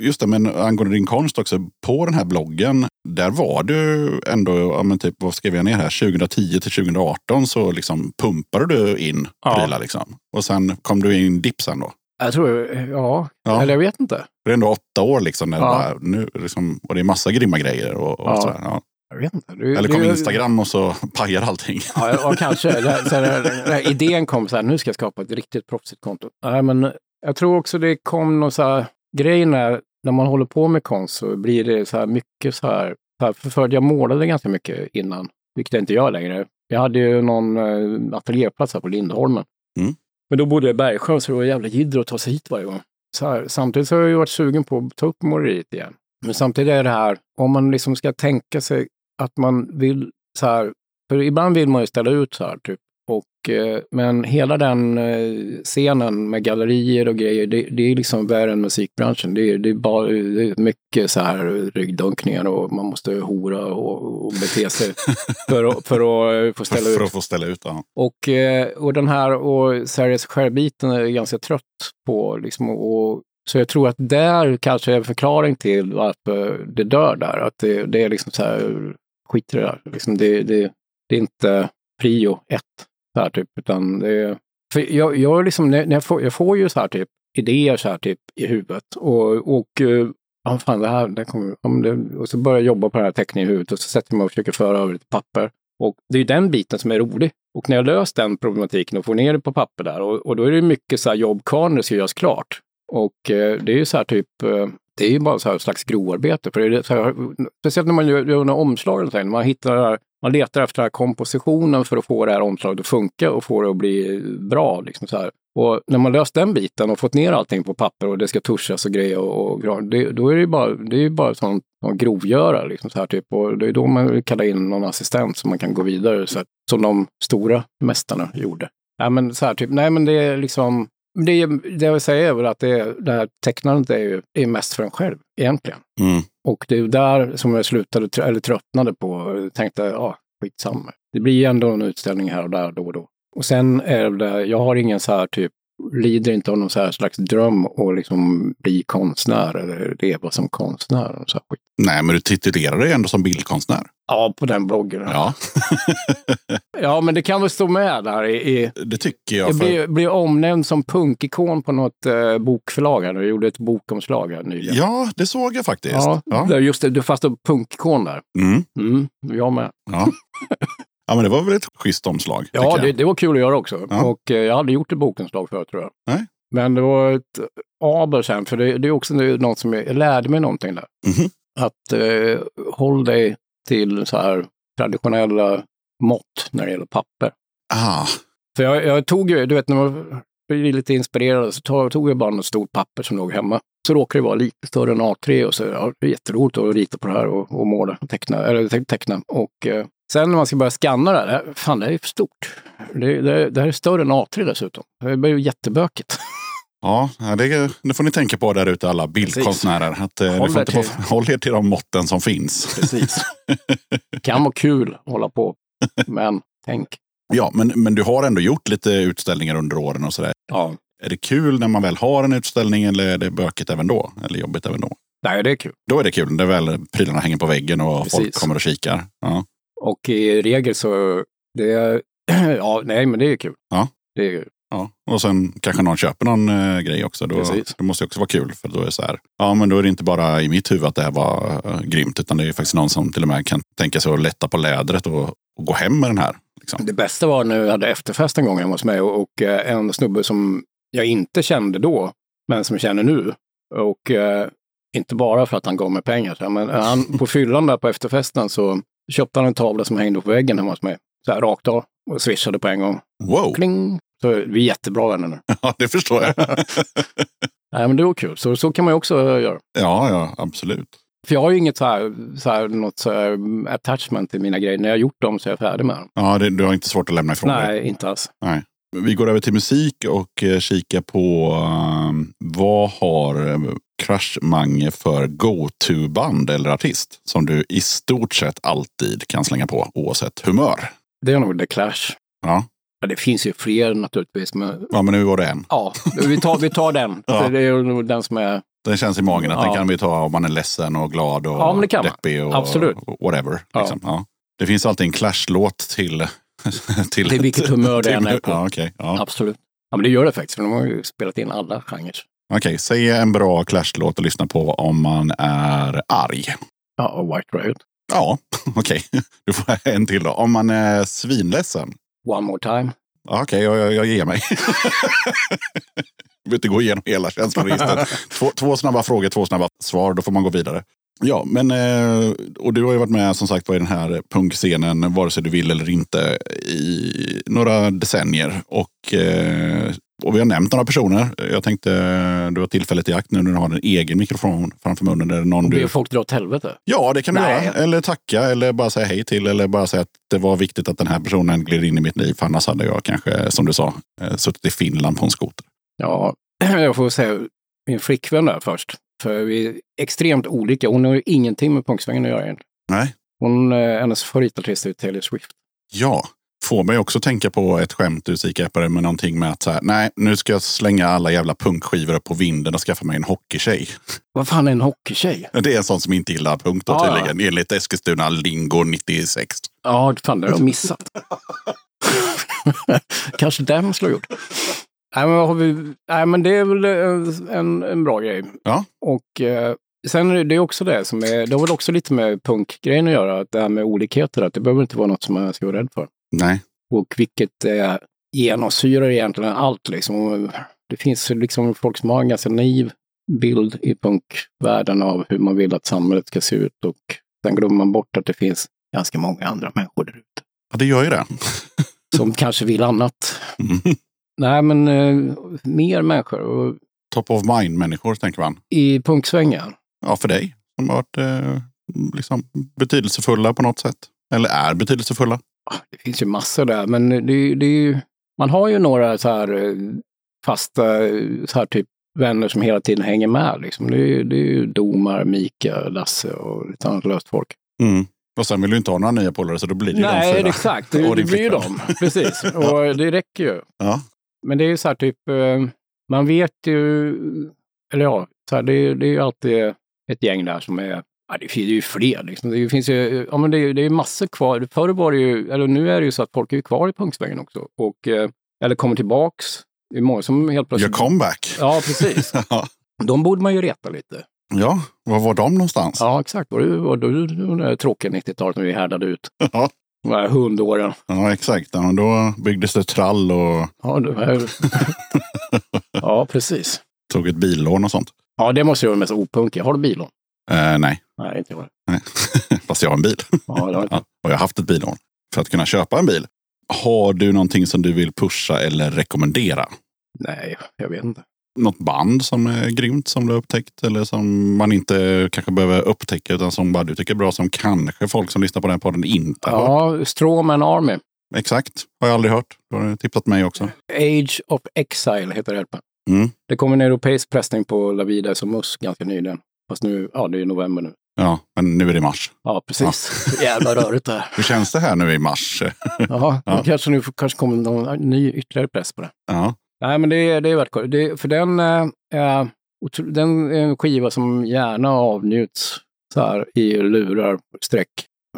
Just det, men angående din konst också. På den här bloggen, där var du ändå, ja, men typ, vad skrev jag ner här? 2010 till 2018 så liksom pumpade du in Ja. prylar liksom. Och sen kom du in dipsen då. Jag tror, ja, Ja. eller jag vet inte. Det är ändå åtta år liksom. När Ja. bara, nu, liksom och det är massa grymma grejer. Och, och Ja. sådär, ja. Jag vet inte. Det, Eller kom Instagram och så pajar allting. Ja, kanske. [LAUGHS] Det, så här idén kom så här, nu ska jag skapa ett riktigt proffsigt konto. Nej, men jag tror också det kom någon så här, grejen är, när man håller på med konst så blir det så här mycket så här, så här för jag målade ganska mycket innan, vilket jag inte gör längre. Jag hade ju någon eh, ateljéplats här på Lindholmen. Mm. Men då bodde jag i Bergsjön så det var jävla jidder att ta sig hit varje gång. Så här, samtidigt så har jag ju varit sugen på att ta upp måleriet igen. Men samtidigt är det här, om man liksom ska tänka sig att man vill så här, för ibland vill man ju ställa ut så här typ. Eh, men hela den eh, scenen med gallerier och grejer, det, det är liksom värre än musikbranschen. Det är, det är, bara, det är mycket så här ryggdunkningar och man måste hora och, och bete sig [LAUGHS] för, att- för att eh, få ställa ut. För att få ställa ut. Ja. Och, och den här och sig själv-biten är ganska trött på. Liksom, och, så jag tror att där kanske är en förklaring till varför det dör där. Att det, det är liksom så här, skit i det där. Liksom det, det, det är inte prio ett. Så här, typ, utan det för jag, jag, liksom, när, jag, får, jag får ju så här typ idéer så här typ i huvudet. Och, och eh, ja, fan, det här, det kommer, om det, och så börjar jag jobba på den här teckningen i huvudet och så sätter jag mig och försöker föra över det till papper. Och det är ju den biten som är rolig. Och när jag löst den problematiken och får ner det på papper där, och, och då är det mycket så här jobb kvar när det ska göras klart. Och eh, det är ju så här typ, eh, det är ju bara så här slags grovarbete. För det är så här, speciellt när man gör, gör några omslag, eller så här, när man hittar det här, man letar efter den här kompositionen för att få det här omslaget att funka och få det att bli bra. Liksom så här. Och när man löst den biten och fått ner allting på papper och det ska tuschas och grejer och, och det, då är det ju bara, det är ju bara sån, sån grovgöra. Liksom så här, typ. Och det är då man kallar in någon assistent så man kan gå vidare, så här, som de stora mästarna gjorde. Ja, men så här, typ, nej, men det är liksom, det, det jag vill säga är väl att det, det här tecknandet är ju är mest för en själv egentligen. Mm. Och det är där som jag slutade, eller tröttnade på. Tänkte, ja, skitsamma. Det blir ju ändå en utställning här och där då och då. Och sen är det, jag har ingen så här typ, lider inte av någon så här slags dröm att liksom bli konstnär eller leva som konstnär. Och så här skit. Nej, men du titulerar dig ändå som bildkonstnär. Ja, på den bloggen. Ja. [LAUGHS] Ja, men det kan väl stå med där i, i det tycker jag. Jag För, blev, blev omnämnd som punkikon på något eh, bokförlag här. Jag gjorde ett bokomslag här nyligen. ja, det såg jag faktiskt. Ja, Ja. Just det, du fast punkikon där. Mm. Mm, jag med. Ja. [LAUGHS] ja, men det var väl ett schysst omslag. Ja, det, det var kul att göra också. Ja. Och eh, jag hade gjort ett bokomslag förut tror jag. Nej. Men det var ett aber sen, för det, det är också något som jag, jag lärde mig någonting där. Mhm. Att eh, håll dig till så här traditionella mått när det gäller papper. Ah, För jag, jag tog ju, du vet när man blir lite inspirerad så tog, tog jag bara något stort papper som låg hemma. Så råkade det vara lite större än A3 och så ja, det är jätteroligt att rita på det här och, och måla teckna. Eller te- teckna. Och eh, sen när man ska börja scanna det här, fan det här är för stort. Det, det, det här är större än A3 dessutom. Det blir ju jättebökigt. ja, det, det får ni tänka på där ute alla bildkonstnärer. Att, eh, Håll får inte till. [LAUGHS] håll er till de måtten som finns. Precis. [LAUGHS] kan vara kul att hålla på. Men tänk. Ja, men, men du har ändå gjort lite utställningar under åren och sådär. Ja. Är det kul när man väl har en utställning eller är det bökigt även då? Eller jobbigt även då? Nej, det är kul. Då är det kul. Det är väl prylarna hänger på väggen och folk Precis. kommer och kikar. Ja. Och i regel så, det är, [CLEARS THROAT] ja, nej men det är kul. Ja. Det är, Ja. Och sen kanske någon köper någon eh, grej också. Då, Precis. det måste också vara kul. För då är det så här, ja men då är det inte bara i mitt huvud att det här var eh, grymt. Utan det är faktiskt någon som till och med kan tänka sig att lätta på lädret och, och gå hem med den här. Liksom. det bästa var när jag hade efterfest en gång hemma hos mig och, och eh, en snubbe som jag inte kände då, men som jag känner nu. Och eh, inte bara för att han gav mig pengar, men han, [LAUGHS] på fyllan där på efterfesten så köpte han en tavla som hängde på väggen hemma hos mig. Så här rakt av och swishade på en gång. Wow, Kling! Så vi är jättebra vänner nu. [LAUGHS] ja, det förstår jag. [LAUGHS] Nej, men det var kul. Så, så kan man ju också göra. ja, ja, absolut. För jag har ju inget så här, så här, något så här attachment till mina grejer. När jag har gjort dem så är jag färdig med dem. Ja, det, du har inte svårt att lämna ifrån dig. Nej, inte alls. Nej. Vi går över till musik och eh, kikar på um, vad har eh, Crush Mange för go-to-band eller artist som du i stort sett alltid kan slänga på oavsett humör. Det är nog The Clash. Ja, Ja, det finns ju fler naturligtvis, men ja men nu var det en. ja, vi tar, vi tar den. [LAUGHS] Ja. Det är nog den som är... Den känns i magen att den Ja. kan vi ta om man är ledsen och glad och Ja, men det kan deppig och Absolut. whatever. Ja. Liksom. Ja. Det finns alltid en Clash-låt till... [LAUGHS] till Till vilket humör det än är på. Ja, ja. Absolut. Ja, men det gör det faktiskt, för de har ju spelat in alla genrer. Okej, säg en bra Clash-låt att lyssna på om man är arg. Ja, och White Riot. Ja, [LAUGHS] okej. Du får en till då. Om man är svinledsen. One more time. Okej, jag, jag, jag ger mig. Jag vill inte gå igenom hela känsloregistret. Två, två snabba frågor, två snabba svar. Då får man gå vidare. Ja, men eh, och du har ju varit med som sagt på i den här punkscenen, vare sig du vill eller inte, i några decennier. Och, eh, och vi har nämnt några personer. Jag tänkte du har tillfället i akt nu när du har en egen mikrofon framför munnen. Där någon Och du... ber folk dra åt helvete. Ja, det kan du Nej. göra. Eller tacka, eller bara säga hej till. Eller bara säga att det var viktigt att den här personen gled in i mitt liv. För annars hade jag kanske, som du sa, eh, suttit i Finland på en skoter. Ja, [CLEARS THROAT] jag får säga min flickvän där först. För vi är extremt olika. Hon har ju ingenting med punksvängen att göra egentligen. Nej. Hon, eh, hennes favoritartist är Taylor Swift. Ja, får mig också tänka på ett skämt du kikade med någonting med att så här, nej, nu ska jag slänga alla jävla punkskivor upp på vinden och skaffa mig en hockeytjej. Vad fan är en hockeystjej? Det är en sån som inte gillar punk då Ja, ja. tydligen, enligt Eskilstuna Lingo 96. Ja, fan det har jag missat. [LAUGHS] Kanske den skulle ha gjort. Nej, men, vad har vi? Nej, men det är väl en, en, en bra grej. Ja. Och eh, sen är det också det som är, det har väl också lite med punkgrejen att göra, att det här med olikheter, att det behöver inte vara något som man ska vara rädd för. Nej, Och vilket eh, genomsyrar egentligen allt liksom. Det finns liksom folk som har en ganska naiv bild i punkvärlden av hur man vill att samhället ska se ut och sen glömmer man bort att det finns ganska många andra människor där ute ja, det gör ju det. [LAUGHS] som kanske vill annat. Mm. Nej, men eh, mer människor. Och Top of mind-människor, tänker man. I punksvängen. Ja, för dig. Som har varit eh, liksom, betydelsefulla på något sätt. Eller är betydelsefulla. Det finns ju massor där, men det, det är ju, man har ju några så här eh, fasta eh, så här typ vänner som hela tiden hänger med. Liksom. Det, är, det är ju Domar, Mika, Lasse och lite annat löst folk. Mm. Och sen vill du inte ha några nya polare så då blir det ju de Nej, fyra. exakt. [LAUGHS] Det, det blir ju dem. Precis. Och det räcker ju. Ja. Men det är ju så här typ, eh, man vet ju, eller ja, så här, det, det är ju alltid ett gäng där som är, ja, det finns ju fler liksom. Det finns ju, ja men det, är- det är massor kvar. Förr var det ju, eller nu är det ju så att folk är ju kvar i punksvängen också. Och, eh, eller kommer tillbaks. Det är många som helt Gör plötsligt... comeback. Ja, precis. [LAUGHS] De borde man ju reta lite. ja, var var de någonstans? Ja, exakt. Var det var det, tråkiga 90-talet när vi härdade ut. [LAUGHS] Ja. De här hundåren. Ja, exakt. Ja, då byggdes det trall och Ja, det här... [LAUGHS] ja, precis. tog ett billån och sånt. Ja, det måste ju vara det mest opunkiga. Har du bilån? Eh, nej, Nej, inte jag. nej. [LAUGHS] fast jag har en bil. Ja, det har jag och jag har haft ett billån för att kunna köpa en bil. Har du någonting som du vill pusha eller rekommendera? Nej, jag vet inte. Något band som är grymt som du har upptäckt eller som man inte kanske behöver upptäcka utan som bara du tycker är bra som kanske folk som lyssnar på den här podden inte har hört? Ja, Strawman Army. Exakt, har jag aldrig hört. Du har tipsat mig också. Age of Exile heter det. Mm. Det kom en europeisk pressning på La Vida som Mus ganska nyligen. Fast nu, ja det är november nu. Ja, men nu är det mars. Ja, precis. [LAUGHS] Jävla rörigt där. Hur känns det här nu i mars? Jaha, Ja. kanske nu kanske kommer någon ny ytterligare press på det. Ja, Nej, men det, det är kul. Det, för den, eh, den är en skiva som gärna avnjuts så här i lurar, streck.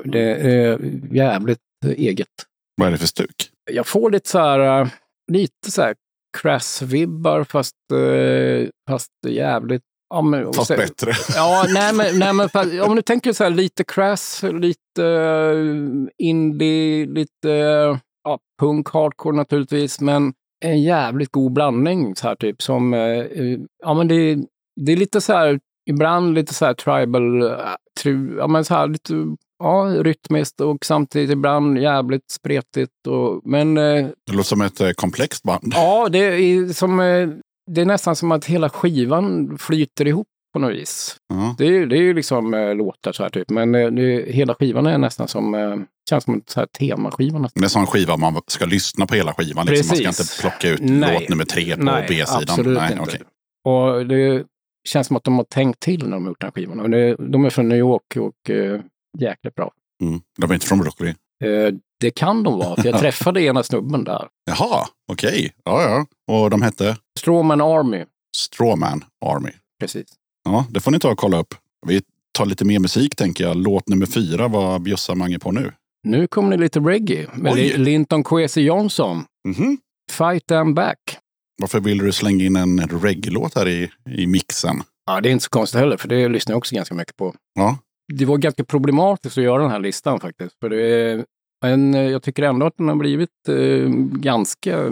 Det är jävligt eget. Vad är det för stuk? Jag får lite så här, eh, lite så här crass-vibbar fast, eh, fast jävligt... Ja, men, Fast så- bättre. Ja, nej men, nej, men fast, om du tänker så här lite crass, lite uh, indie, lite uh, ja, punk, hardcore naturligtvis, men en jävligt god blandning så här typ som, eh, ja men det, det är lite så här, ibland lite så här tribal, uh, tru, ja men så här lite, ja rytmiskt och samtidigt ibland jävligt spretigt och, men Det låter som ett komplext band. Ja, det är, som, det är nästan som att hela skivan flyter ihop på något vis. Ja. Det är, det är ju liksom eh, låtar så här typ, men eh, det, hela skivan är nästan som, eh, känns som en så här temaskiva nästan. Det är en sån skiva man ska lyssna på hela skivan. Liksom. Man ska inte plocka ut Nej. låt nummer tre på Nej, B-sidan. absolut inte. okej. Och det känns som att de har tänkt till när de har gjort den här skivan. Och det, de är från New York och eh, jäkligt bra. Mm. De är inte från Broccoli. Eh, det kan de vara, för jag [LAUGHS] träffade ena snubben där. Jaha, okej. Ja, ja. Och de hette Strawman Army, Strawman Army. precis. Ja, det får ni ta och kolla upp. Vi tar lite mer musik tänker jag. Låt nummer fyra, vad bjussar Mange på nu? Nu kommer det lite reggae med Oj. Li- Linton Kwesi Johnson. Mhm. Fight them back. Varför vill du slänga in en reggae-låt här i, i mixen? Ja, det är inte så konstigt heller, för det lyssnar jag också ganska mycket på. Ja, Det var ganska problematiskt att göra den här listan faktiskt. För det är, men eh, jag tycker ändå att den har blivit eh, ganska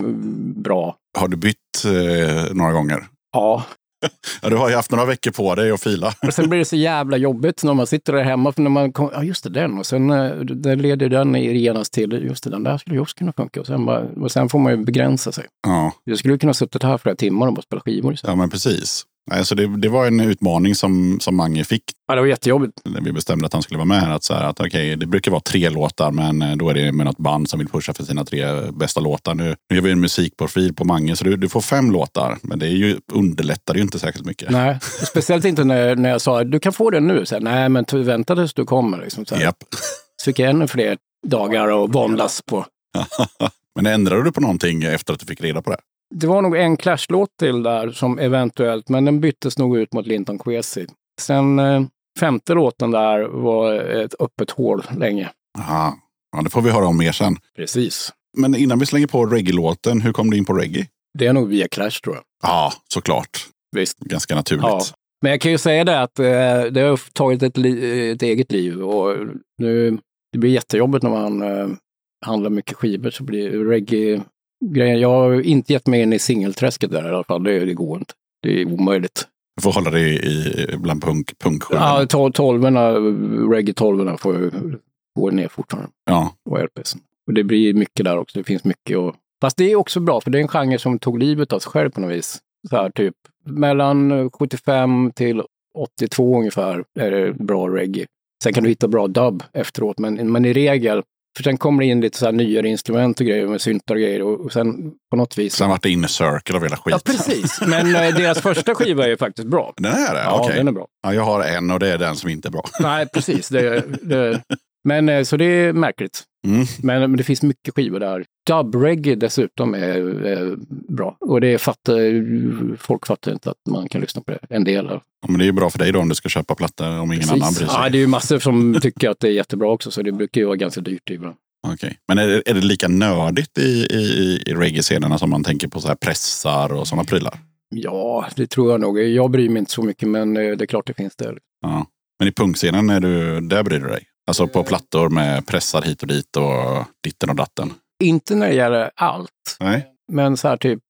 bra. har du bytt eh, några gånger? Ja, [LAUGHS] Ja, du har ju haft några veckor på dig att fila. och sen blir det så jävla jobbigt när man sitter där hemma. För när man kom, ja, just det, den. Och sen eh, där leder den genast till, just det, den där skulle ju också kunna funka. Och sen, bara, och sen får man ju begränsa sig. Ja, Jag skulle kunna suttit här flera timmar och bara spela skivor. istället. ja men precis. Nej, så det, det var en utmaning som, som Mange fick Ja, det var jättejobbigt. när vi bestämde att han skulle vara med här. Att, så här, att okej, det brukar vara tre låtar, men eh, då är det med något band som vill pusha för sina tre bästa låtar. Nu, nu gör vi en musikprofil på Mange, så du, du får fem låtar. Men det är ju, underlättar ju inte särskilt mycket. Nej, speciellt inte när, när jag sa du kan få den nu. Så här, Nej, men vänta tills du kommer. Liksom, så här. Japp. Så fick jag ännu fler dagar att våndas på. [LAUGHS] men ändrade du på någonting efter att du fick reda på det? Det var nog en Clash-låt till där som eventuellt, men den byttes nog ut mot Linton Kwesi. Sen eh, femte låten där var ett öppet hål länge. Aha. Ja, det får vi höra om mer sen. Precis. Men innan vi slänger på reggae-låten, hur kom du in på reggae? Det är nog via Clash tror jag. Ja, såklart. Visst. Ganska naturligt. Ja. Men jag kan ju säga det att eh, det har tagit ett, ett eget liv och nu, det blir jättejobbigt när man eh, handlar mycket skivor så blir reggae grejen. Jag har inte gett mig in i singelträsket där i alla fall. Det, det går inte. Det är omöjligt. Du får hålla dig i, bland punk, punkskivorna. Ja, to- tolvorna, reggae-tolvorna får gå ner fortfarande Ja. och LPsen. Och det blir mycket där också. Det finns mycket och Fast det är också bra, för det är en genre som tog livet av sig själv på något vis. Så här, typ mellan 75 till 82 ungefär är det bra reggae. Sen kan du hitta bra dub efteråt, men, men i regel, för sen kommer det in lite så här nyare instrument och grejer med syntar och grejer och, sen på något vis. Sen vart det inner circle av hela skiten. Ja, precis. Men eh, deras första skiva är ju faktiskt bra. Den är det? Ja, Okej. den är bra. Ja, jag har en och det är den som inte är bra. Nej, precis. Det, det, men eh, så det är märkligt. Mm. Men, men det finns mycket skivor där. Dub-reggae dessutom är, är bra. Och det fattar, folk fattar inte att man kan lyssna på det. En del av. Ja, men det är ju bra för dig då om du ska köpa plattor om ingen annan bryr sig. Ja, det är ju massor som tycker att det är jättebra också, så det brukar ju vara ganska dyrt ibland. Okej. Men är det, är det lika nördigt i, i, i reggae-scenerna som man tänker på så här pressar och sådana prylar? Ja, det tror jag nog. Jag bryr mig inte så mycket, men eh, det är klart det finns det. Ja. Men i punkscenen, är du, där bryr du dig? Alltså på plattor med pressar hit och dit och ditten och datten? Inte när det gäller allt, Nej. men så här typ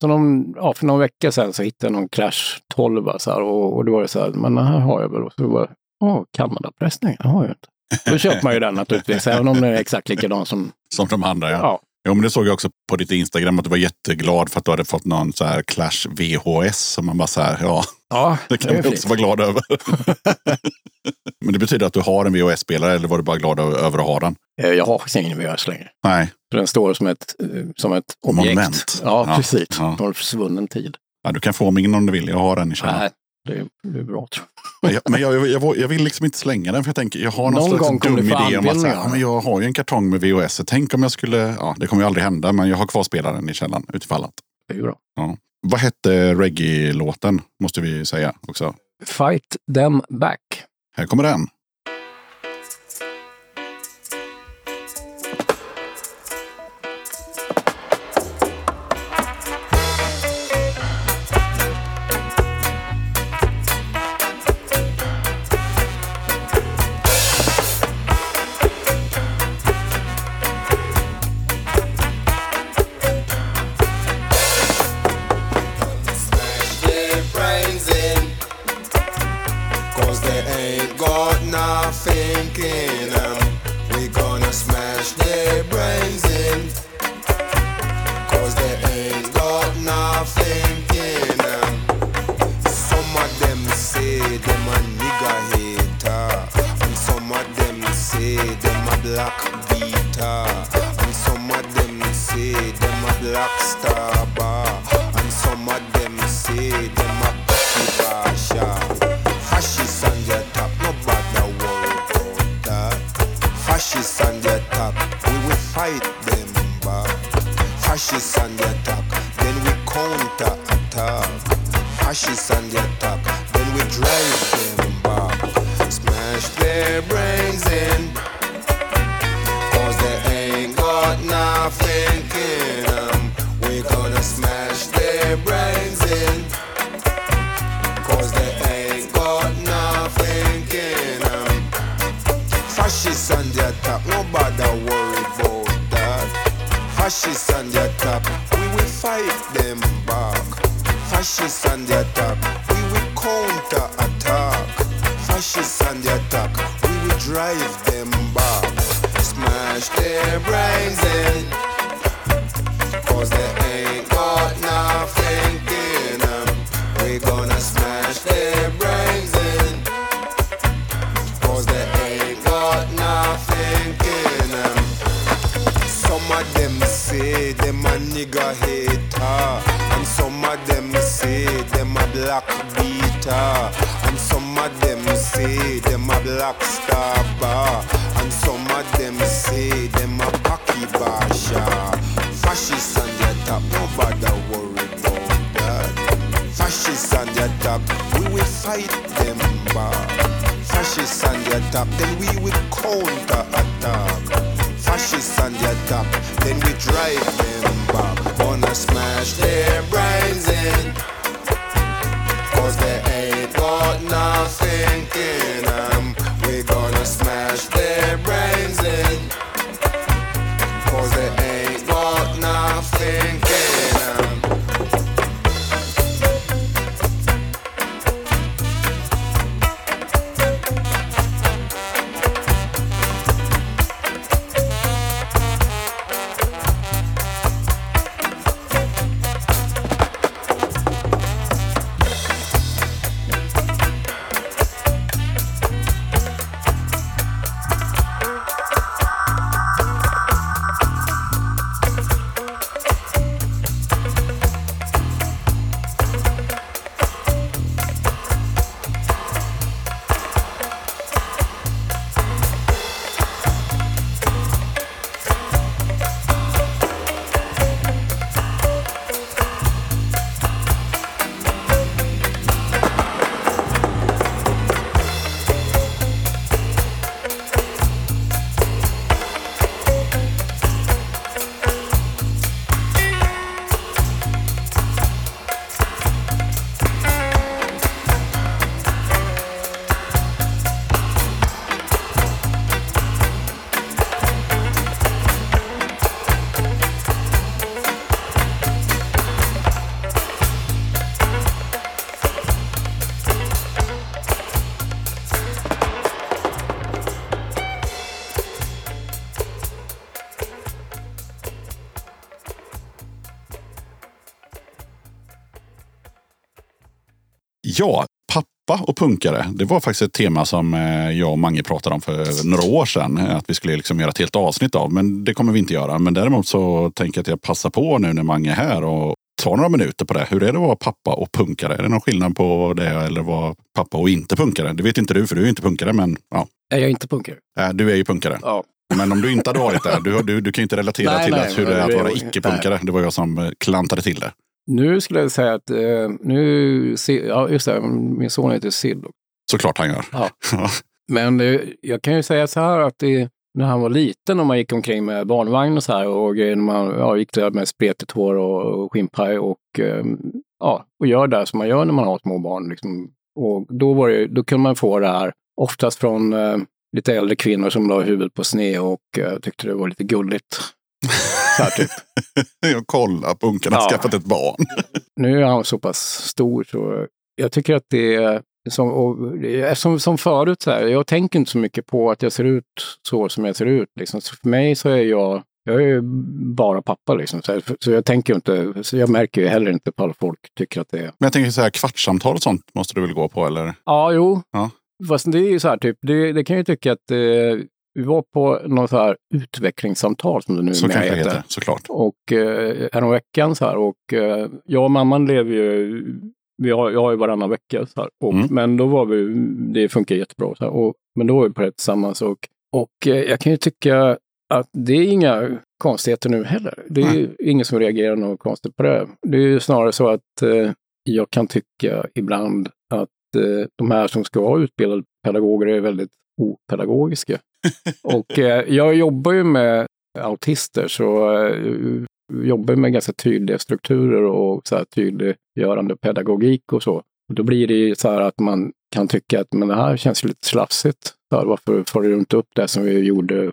så någon, ja, för någon vecka sedan så hittade jag någon Clash 12 så här, och, och då var det så här, men den här har jag väl. Och så var det, åh, Kanadapressning, det har jag inte. Då köper man ju den naturligtvis, även om den är exakt likadan som, Som de andra ja. ja. Jo, men det såg jag också på ditt Instagram att du var jätteglad för att du hade fått någon så här Clash VHS. Som man bara så här, ja, Ja, [LAUGHS] det kan är man fint. också vara glad över. [LAUGHS] men det betyder att du har en VHS-spelare eller var du bara glad över att ha den? Eh, Jag har faktiskt ingen VHS längre. Nej, Den står som ett, eh, som ett objekt. Monument. Ja, Ja, precis. ja. Från försvunnen tid. ja, du kan få min om du vill. Jag har den i källaren. Det är bra tror Men, jag, men jag, jag, jag, jag vill liksom inte slänga den för jag tänker jag har någon, Någon slags gång dum idé om att säga, ja, men jag har ju en kartong med VHS. Tänk om jag skulle, ja det kommer ju aldrig hända men jag har kvar spelaren i källaren utifall att. Det är ju bra. Vad hette reggae-låten? Måste vi säga också. Fight them back. Här kommer den. Smash their brains in. Cause they ain't got nothing in them. We gonna smash their brains in. Cause they ain't got nothing in them. Some of them say them a nigga hater. And some of them say them a black beater. And some of them say them a black star bar. Top, then we will counter uh, attack. Uh, uh, Fascists on the top, then we drive Ja, pappa och punkare. Det var faktiskt ett tema som eh, jag och Mange pratade om för några år sedan. Att vi skulle liksom göra ett helt avsnitt av. Men det kommer vi inte göra. Men däremot så tänker jag att jag passar på nu när Mange är här och tar några minuter på det. Hur är det att vara pappa och punkare? Är det någon skillnad på det eller vara pappa och inte punkare? Det vet inte du, för du är inte punkare. Men ja, Är jag inte punkare? Eh, du är ju punkare. Ja. Men om du inte hade varit det, du, du, du kan ju inte relatera [LAUGHS] Nej, till nej, att hur det är att vara icke-punkare. Det var jag som eh, klantade till det. Nu skulle jag säga att eh, nu, ja just det, min son heter Sid. Såklart han gör. [LAUGHS] Ja. Men eh, jag kan ju säga så här att det, när han var liten och man gick omkring med barnvagn och så här och grejer, när man ja, gick där med spretigt hår och, och skinnpaj och eh, ja, och gör det som man gör när man har små barn. Liksom. Och då, var det, då kunde man få det här, oftast från eh, lite äldre kvinnor som la huvudet på sned och eh, tyckte det var lite gulligt. Så här, typ. [LAUGHS] Jag kollar på unken har Ja. skaffat ett barn. Nu är han så pass stor så jag tycker att det är som, och, som, som förut, så här, jag tänker inte så mycket på att jag ser ut så som jag ser ut. Liksom. Så för mig så är jag, jag är ju bara pappa liksom. Så, här, så jag tänker inte, så jag märker ju heller inte på att folk tycker att det är. Men jag tänker så här kvartssamtal och sånt måste du väl gå på eller? Ja, jo. Ja. Fast det är ju så här typ, det, det kan jag ju tycka att eh, vi var på något så här utvecklingssamtal som det nu Så kanske heter. såklart. Och eh, häromveckan så här och eh, jag och mamman lever ju, vi har, jag har ju varannan vecka så här. Och, Mm. Men då var vi, det funkar jättebra så här. Och, men då var vi på det tillsammans och, och eh, jag kan ju tycka att det är inga konstigheter nu heller. Det är ju ingen som reagerar något konstigt på det. Det är ju snarare så att eh, jag kan tycka ibland att eh, de här som ska vara utbildade pedagoger är väldigt opedagogiska. Och eh, jag jobbar ju med autister så eh, jobbar med ganska tydliga strukturer och så här tydliggörande pedagogik och så. Och då blir det ju så här att man kan tycka att men det här känns lite slafsigt. Så här, varför får du inte upp det som vi gjorde,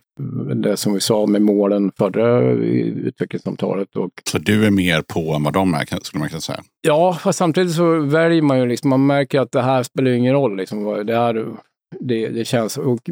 det som vi sa med målen förra utvecklingssamtalet och Så du är mer på än vad de är, skulle man kunna säga. Ja, fast samtidigt så väljer man ju liksom, man märker att det här spelar ingen roll. Liksom, det, här, det, det känns, och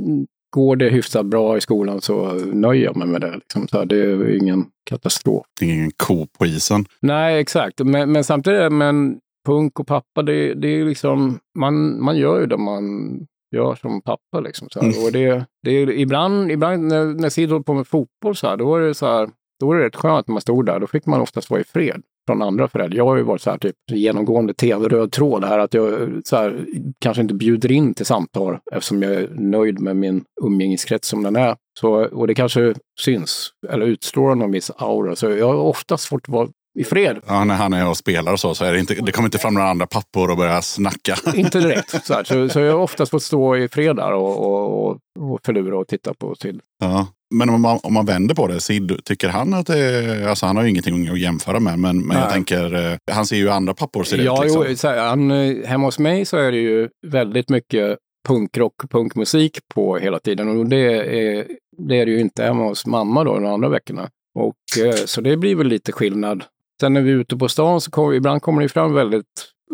går det hyfsat bra i skolan så nöjer jag mig med det. Liksom, så här, det är ingen katastrof. Det är ingen ko på isen. Nej, exakt. Men, men samtidigt, men punk och pappa, det, det är liksom, man, man gör ju det man gör som pappa. Liksom, så. Mm. Och det, det är, ibland, ibland när, när Sid höll på med fotboll så här, då var det så här, då var det rätt skönt när man stod där. Då fick man oftast vara i fred från andra föräldrar. Jag har ju varit så här typ genomgående tv-röd tråd här att jag så här, kanske inte bjuder in till samtal eftersom jag är nöjd med min umgängeskrets som den är. Så, och det kanske syns eller utstrålar någon viss aura. Så jag har ofta svårt att vara i fred. Ja, när han är och spelar och så, så är det, inte, det kommer inte fram några andra pappor och börja snacka. [LAUGHS] Inte direkt. Så, här. Så, så jag har oftast fått stå i fred där och, och, och, förlura och titta på Sid. Ja. Men om man, om man vänder på det, Sid, tycker han att det är, alltså han har ju ingenting att jämföra med, men, men jag tänker, eh, han ser ju andra pappor ser Ja, ut. Liksom. jo, så här, han, eh, hemma hos mig så är det ju väldigt mycket punkrock och punkmusik på hela tiden. Och det är, det är det ju inte hemma hos mamma då de andra veckorna. Och, eh, så det blir väl lite skillnad. Sen när vi är ute på stan så kommer, ibland kommer det fram väldigt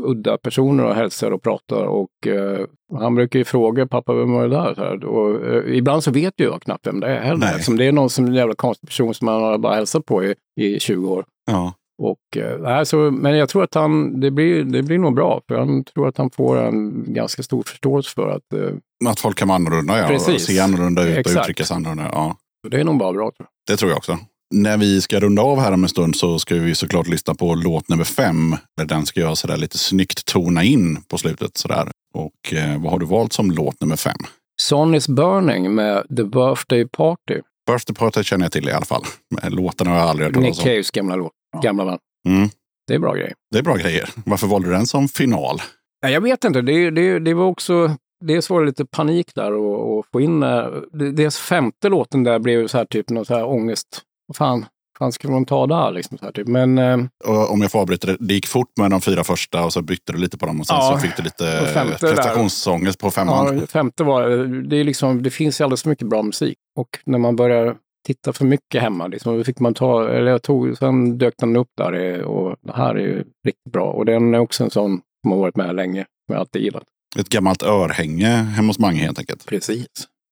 udda personer och hälsar och pratar. Och eh, han brukar ju fråga pappa vem var det där? Så här, och, eh, ibland så vet ju jag knappt vem det är heller. Eftersom det är någon som en jävla konstig person som man har bara hälsat på i, i 20 år. Ja. Och, eh, så, men jag tror att han, det blir, det blir nog bra. För jag tror att han får en ganska stor förståelse för att eh, Att folk kan vara annorlunda, ja. Och Precis. se annorlunda ut och Exakt. uttrycka sig annorlunda. Ja. det är nog bara bra. Tror jag. Det tror jag också. När vi ska runda av här om en stund så ska vi såklart lyssna på låt nummer fem. Där Den ska jag sådär lite snyggt tona in på slutet. Sådär. Och eh, vad har du valt som låt nummer fem? Sun is burning med The Birthday Party. Birthday Party känner jag till i alla fall. Låten har jag aldrig hört Nick talas om. Caves gamla låt. Gamla band. Mm, Det är bra grejer. det är bra grejer. Varför valde du den som final? Jag vet inte. Det, det, det var också... Dels var det lite panik där och, och få in... eh, det- Dels femte låten där blev så här typ någon så här ångest. Vad fan, fan ska man ta där liksom? Så här, typ. Men eh, Och om jag får avbryta det. Det gick fort med de fyra första och så bytte du lite på dem. Och sen Ja. så fick du lite prestationsångest på femman. Ja, femte var, det, är liksom, det finns ju alldeles för mycket bra musik. Och när man börjar titta för mycket hemma, liksom, fick man ta, eller jag tog, sen dök den upp där och det här är ju riktigt bra. Och den är också en sån som har varit med länge, som jag alltid gillat. Ett gammalt örhänge hemma hos Mange helt enkelt. Precis.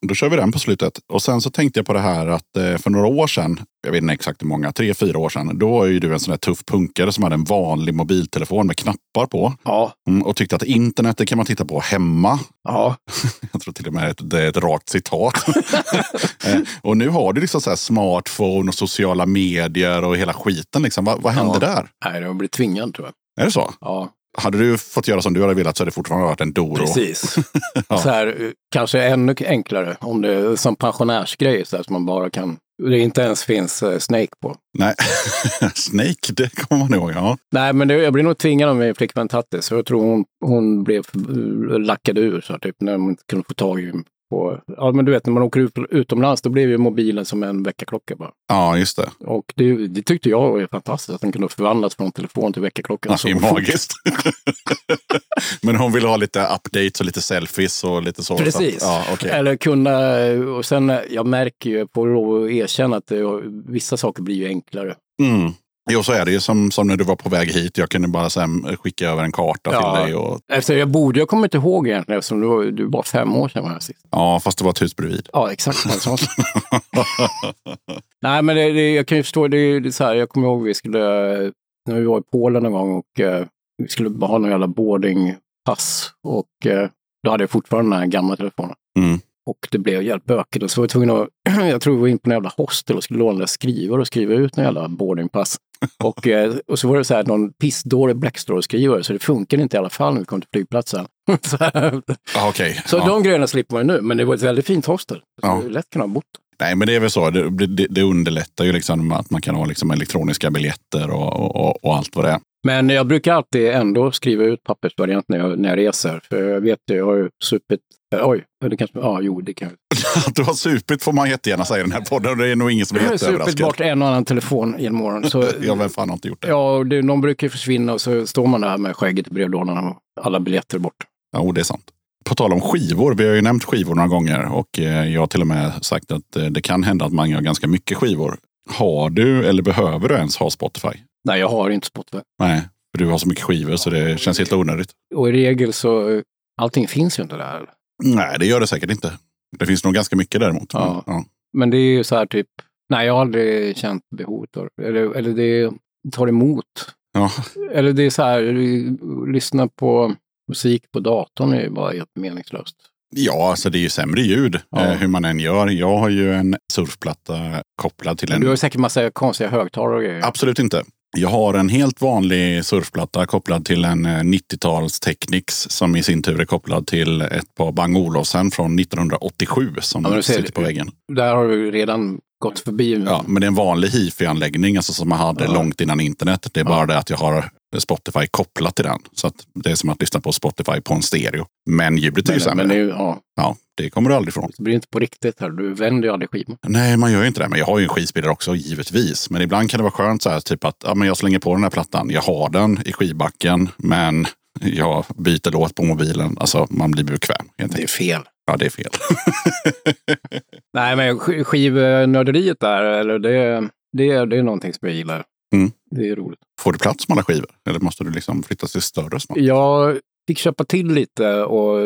Då kör vi den på slutet. Och sen så tänkte jag på det här att eh, för några år sedan, jag vet inte exakt hur många, tre, fyra år sedan, då var ju du en sån där tuff punkare som hade en vanlig mobiltelefon med knappar på. Ja, Mm, och tyckte att internet det kan man titta på hemma. ja, [LAUGHS] Jag tror till och med att det är ett rakt citat. [LAUGHS] Eh, och nu har du liksom så här smartphone och sociala medier och hela skiten. Liksom. Vad, vad hände Ja. där? nej, har blivit tvingad tror jag. Är det så? Ja, Hade du fått göra som du hade velat så hade det fortfarande varit en Doro. precis. [LAUGHS] Ja. så här, eh, kanske ännu enklare om det är som pensionärsgrej, så som man bara kan Det inte ens finns eh, Snake på. Nej, [LAUGHS] Snake, det kommer man ihåg. Ja. Nej, men det, jag blir nog tvingad av min flickvän Tattis. Jag tror hon, hon blev eh, lackad ur så här, typ, när hon inte kunde få tag i på... Ja, men du vet, när man åker ut, utomlands, då blev ju mobilen som en väckarklocka bara. ja, just det. Och det, det tyckte jag var fantastiskt, att den kunde förvandlas från telefon till väckarklocka. Ja, det är magiskt. [LAUGHS] Men hon vill ha lite updates och lite selfies och lite så. Precis. Så att, ja, okej. Eller kunna, och sen jag märker ju på att erkänna att det, vissa saker blir ju enklare. Mm. Jo, så är det ju som, som när du var på väg hit. Jag kunde bara sen skicka över en karta Ja. till dig. Och, Alltså, jag borde, jag kommer inte ihåg egentligen eftersom du, var- du var fem år sedan var jag sist. ja, fast det var ett hus bredvid. Ja, exakt. Nej, men det, det, jag kan ju förstå, det, är- det så här, jag kommer ihåg vi skulle, när vi var i Polen en gång och eh, vi skulle bara ha någon jävla boardingpass och eh, då hade jag fortfarande den här gamla telefonen. Mm. Och det blev jävligt bökigt och så var jag tvungen att, [CLEARS THROAT] jag tror vi var in på en jävla hostel och skulle låna skrivare och skriva ut en jävla boardingpass. [LAUGHS] Och, eh, och så var det så här någon pissdålig Blackstore-skrivare så det funkade inte i alla fall när vi kom till flygplatsen. [LAUGHS] så Ja, okej. så ja. de grejerna slipper man nu, men det var ett väldigt fint hostel. Så Ja. lätt kunna ha bott. Nej, men det är väl så. Det, det, det underlättar ju liksom att man kan ha liksom elektroniska biljetter och, och, och, och allt vad det är. Men jag brukar alltid ändå skriva ut pappersvariant när jag, när jag reser. För jag vet ju, jag har ju supit. eh, Oj, det kanske, ja, jo, det kan. Att [LAUGHS] du har supit får man jättegärna säga i den här podden. Det är nog ingen som är Jag har supit jätteöverraskad. bort en och annan telefon genom åren. Så, [LAUGHS] Ja, vem fan har inte gjort det? ja, det, någon brukar försvinna och så står man där med skägget i brevlådan och alla biljetter bort. Jo, det är sant. På tal om skivor, vi har ju nämnt skivor några gånger och eh, jag har till och med sagt att eh, det kan hända att man gör ganska mycket skivor. Har du eller behöver du ens ha Spotify? Nej, jag har inte Spotify. Nej, för du har så mycket skivor så det känns helt onödigt. Och i regel så, allting finns ju inte där. Nej, det gör det säkert inte. Det finns nog ganska mycket däremot. Ja. Men, ja. Men det är ju så här typ, nej jag har aldrig känt behovet av. Eller, eller det tar emot. Ja. Eller det är så här, lyssna på musik på datorn är ju bara helt meningslöst. ja, alltså det är ju sämre ljud Ja. eh, hur man än gör. Jag har ju en surfplatta kopplad till en... Du har säkert massa konstiga högtalare och grejer. Absolut inte. Jag har en helt vanlig surfplatta kopplad till en eh, 90-tals Technics som i sin tur är kopplad till ett par Bang Olufsen från 1987 som Ja, sitter på väggen. Där har du redan gått förbi. Ja, men det är en vanlig hifi-anläggning alltså som man hade Ja. långt innan internet. Det är bara det att jag har Spotify kopplat till den. Så att det är som att lyssna på Spotify på en stereo. Men ljudet är ju sämre. men ja, Ja, det kommer du aldrig ifrån. det blir inte på riktigt här. Du vänder ju aldrig skivan. Nej, man gör ju inte det. Men jag har ju en skivspelare också, givetvis. Men ibland kan det vara skönt så här, typ att ja, men jag slänger på den här plattan. Jag har den i skivbacken, men jag byter låt på mobilen. Alltså, man blir bekväm. Det är fel. Ja, det är fel. [LAUGHS] Nej, men sk- skivnörderiet där, eller det, det, är- det är någonting som jag gillar. Mm. Det är roligt. Får du plats med alla skivor? Eller måste du liksom flytta till större snart? Jag fick köpa till lite och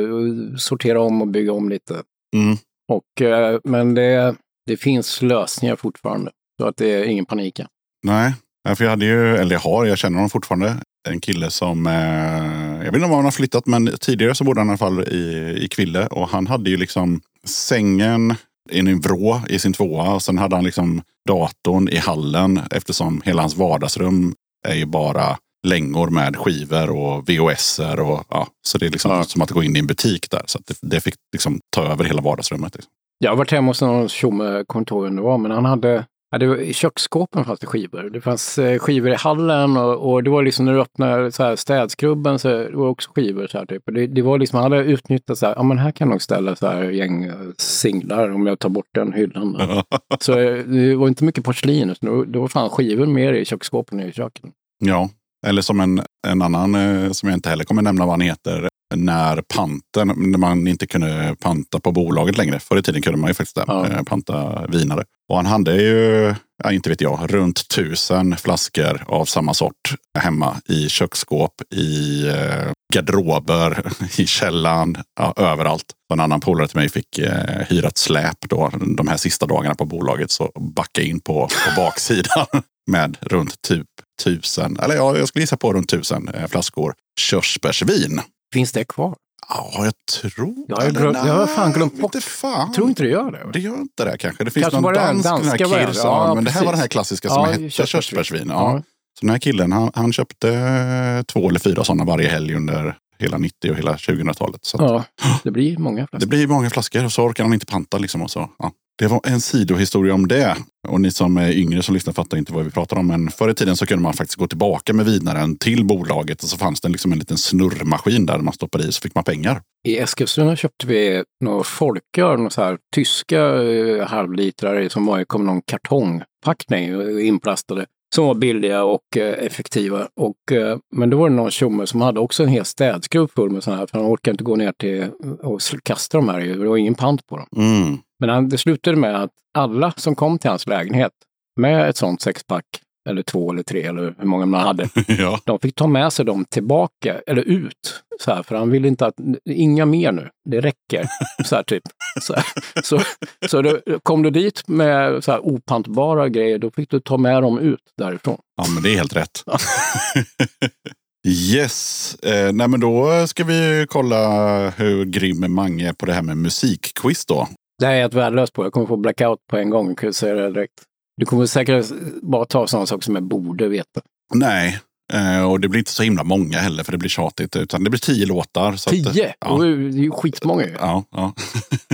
sortera om och bygga om lite. Mm. Och, eh, men det, det finns lösningar fortfarande. Så att det är ingen panik. Nej, för jag hade ju, eller jag har, jag känner honom fortfarande. En kille som, eh, jag vet inte om han har flyttat, men tidigare så bodde han i alla fall i, i Kville. Och han hade ju liksom sängen i en vrå i sin tvåa. Och sen hade han liksom datorn i hallen eftersom hela hans vardagsrum är ju bara längor med skivor och VHSer. Och, ja, så det är liksom Ja. som att gå in i en butik där. Så det, det fick liksom ta över hela vardagsrummet. Liksom. Jag har varit hemma hos någon tjomme, kommer inte ihåg vem det var, men han hade Ja, det var, I köksskåpen fanns det skivor. Det fanns eh, skivor i hallen och, och det var liksom när du öppnade så här, städskrubben så det var också skivor. Så här, typ. Det, det var liksom, han hade utnyttjat så här, ja men här kan jag nog ställa så här gäng eh, singlar om jag tar bort den hyllan. då. [LAUGHS] så eh, det var inte mycket porslin, utan det var, fan skivor mer i köksskåpen än i köket. Ja, eller som en, en annan som jag inte heller kommer nämna vad han heter. När panten, när man inte kunde panta på bolaget längre. Förr i tiden kunde man ju faktiskt det, Ja. eh, panta vinare. Och han hade ju, ja, inte vet jag, runt tusen flaskor av samma sort hemma i köksskåp, i eh, garderober, [LAUGHS] i källaren, ja, överallt. Och en annan polare till mig fick eh, hyra ett släp då, de här sista dagarna på bolaget. Så backa in på, på baksidan [LAUGHS] med runt typ tusen, eller ja, jag skulle gissa på runt tusen eh, flaskor körsbärsvin. Finns det kvar? Ja, jag tror... Jag har eller glöm- jag har fan glömt bort. Inte fan. Jag tror inte det gör det. Det gör inte det kanske. Det finns Kanske någon var det den dansk, den här. Kirsan. Ja, men det här var precis. den här klassiska som Ja, hette körsbärsvin. Ja. Ja. Så den här killen, han, han köpte eh, två eller fyra sådana varje helg under hela 90 och hela 2000-talet. Så att Ja, det blir många flaskor. det blir många flaskor och så orkar han inte panta. Liksom, och så, ja. Det var en sidohistoria om det. Och ni som är yngre som lyssnar fattar inte vad vi pratar om. Men förr i tiden så kunde man faktiskt gå tillbaka med vinaren till bolaget och så fanns det liksom en liten snurrmaskin där man stoppade i så fick man pengar. I Eskilstuna köpte vi några folköl, några så här tyska eh, halvlitrar som var, kom någon kartongpackning eh, inplastade. Som var billiga och eh, effektiva. Och, men då var det någon tjomme som hade också en hel städskrubb full med sådana här, för han orkade inte gå ner till och kasta de här, det var ingen pant på dem. Mm. Men han, det slutade med att alla som kom till hans lägenhet med ett sånt sexpack, eller två eller tre eller hur många man hade, [LAUGHS] ja. de fick ta med sig dem tillbaka, eller ut. Så här, för han ville inte att, inga mer nu, det räcker. [LAUGHS] Så här typ. Så, här. så, så då, kom du dit med så här opantbara grejer, då fick du ta med dem ut därifrån. ja, men det är helt rätt. [LAUGHS] yes, eh, nej men då ska vi kolla hur grym Mange är på det här med musikquiz då. Det här är jag helt värdelös på, jag kommer få blackout på en gång, kan jag säga det direkt. Du kommer säkert bara ta sådana saker som jag borde veta. Nej, eh, och det blir inte så himla många heller för det blir tjatigt. Utan det blir tio låtar. Så att, Tio! ja. Och Det är ju skitmånga ju. Ja, ja.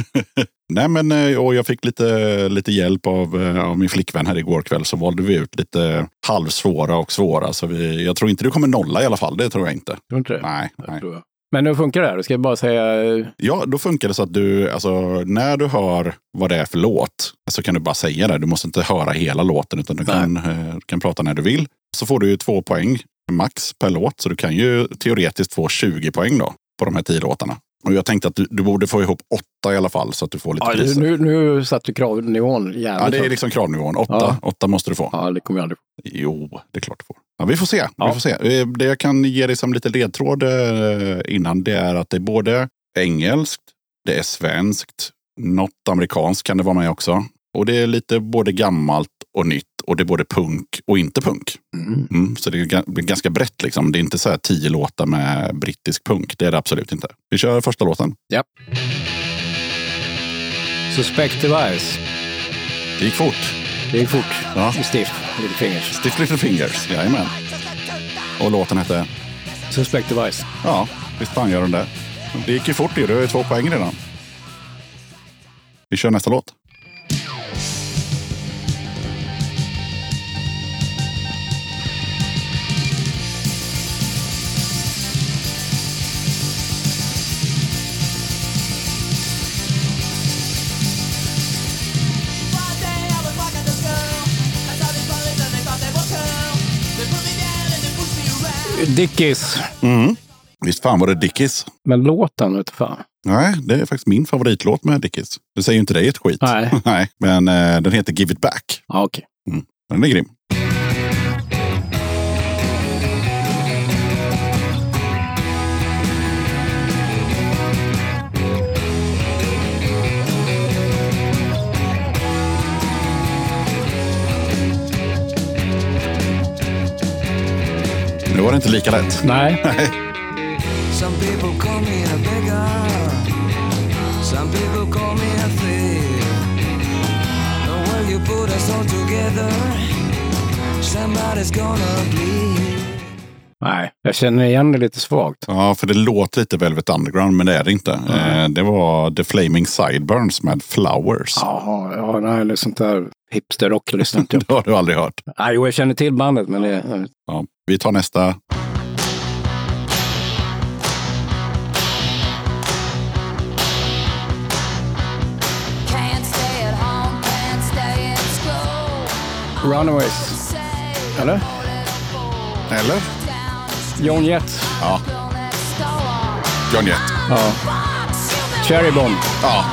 [LAUGHS] Nej, men eh, och jag fick lite, lite hjälp av, eh, av min flickvän här igår kväll. Så valde vi ut lite halvsvåra och svåra. Så vi, jag tror inte du kommer nolla i alla fall. Det tror jag inte. Tror inte det? Nej, Jag nej. tror jag. Men hur funkar det här? Ska jag bara säga... eh, Ja, då funkar det så att du, alltså, när du hör vad det är för låt så kan du bara säga det. Du måste inte höra hela låten utan du kan, eh, kan prata när du vill. Så får du ju två poäng max per låt. Så du kan ju teoretiskt få 20 poäng då på de här tio låtarna. Och jag tänkte att du, du borde få ihop åtta i alla fall så att du får lite Ja, priser. nu, nu satte du kravnivån jävligt Ja, det är liksom kravnivån. Åtta, Ja. åtta måste du få. Ja, det kommer jag aldrig få. Jo, det är klart du får. Ja, vi får se. Ja. Vi får se. Eh, Det jag kan ge dig som lite ledtråd eh, innan det är att det är både engelskt, det är svenskt, något amerikanskt kan det vara med också. Och det är lite både gammalt och nytt och det är både punk och inte punk. Mm. Mm, så det är ganska brett liksom. Det är inte så här tio låtar med brittisk punk. Det är det absolut inte. Vi kör första låten. Ja. Suspect device. Det gick fort. Det gick fort. Ja. I stiff. Little fingers. Stiff Little Fingers. Jajamän. Och låten hette? Suspect device. Ja, visst fan gör den det. Det gick ju fort ju. Du har ju två poäng redan. Vi kör nästa låt. Dickies. Mm. Visst fan var det Dickies? Men låten vet fan. Nej, det är faktiskt min favoritlåt med Dickies. Det säger ju inte dig ett skit. Nej. [LAUGHS] Nej, men eh, den heter Give It Back. Ja, okej. Den är grym. Nu var det inte lika lätt. [LAUGHS] Nej. Some people call me a beggar. Some people call me a thief. And when you put us all together, somebody's gonna bleed. Nej, jag känner igen det lite svagt. Ja, för det låter lite Velvet Underground, men det är det inte. Eh, det var The Flaming Sideburns med Flowers. Jaha, ja, nej, det är sånt där hipsterrock lyssnar inte jag [LAUGHS] Det har du aldrig hört. Nej, jo, jag känner till bandet, men det... Ja, vi tar nästa. Runaways. Eller? Eller? John Jett. Ja, John Jett. Ja. Cherry Bomb. Ja.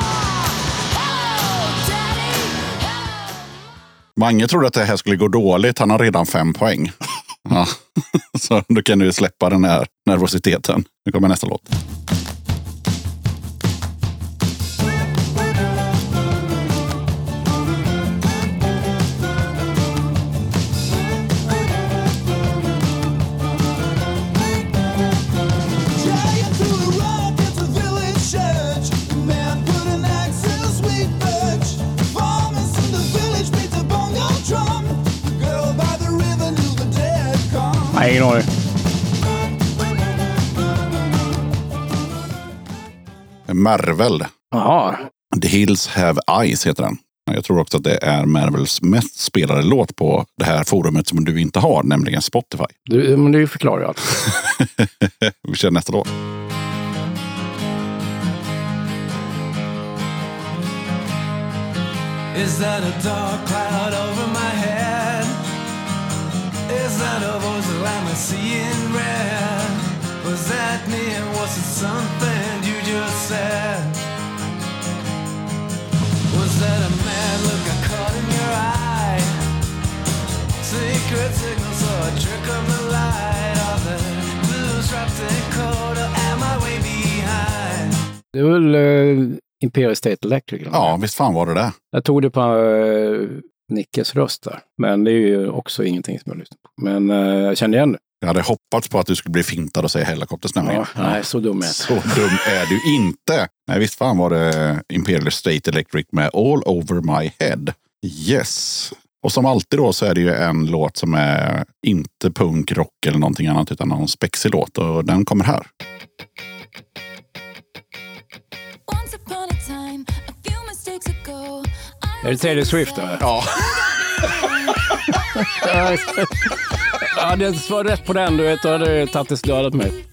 Mange trodde att det här skulle gå dåligt. Han har redan fem poäng. Ja. [LAUGHS] Så då kan du släppa den här nervositeten. Nu kommer nästa låt. Ingen aning. Marvel. Jaha. The Hills Have Eyes heter den. Jag tror också att det är Marvels mest spelade låt på det här forumet som du inte har, nämligen Spotify. Du, men det förklarar allt. [LAUGHS] Vi kör nästa låt. Is that a dark cloud over my head? Is that a voice that I'm seeing red? Was that me and was it something you just said? Was that a mad look I caught in your eye? Secret signals or a trick of the light? Are the blues wrapped in cold or am I way behind? Det är väl uh, Imperial State Electric? eller? Ja, visst fan var det det. Jag tog det på uh, Nickes röst där. Men det är ju också ingenting som jag lyssnar på. Men uh, jag kände igen det. Jag hade hoppats på att du skulle bli fintad och säga Hellacopters nämligen. Ja, nej, så dum är jag Så dum är du inte. Nej, visst fan var det Imperial State Electric med All Over My Head. Yes. Och som alltid då så är det ju en låt som är inte punk, rock eller någonting annat utan någon spexig låt och den kommer här. Är det Taylor Swift? Eller? Ja. [LAUGHS] Ja, det var rätt på den. Du vet, då hade jag tagit dödat mig.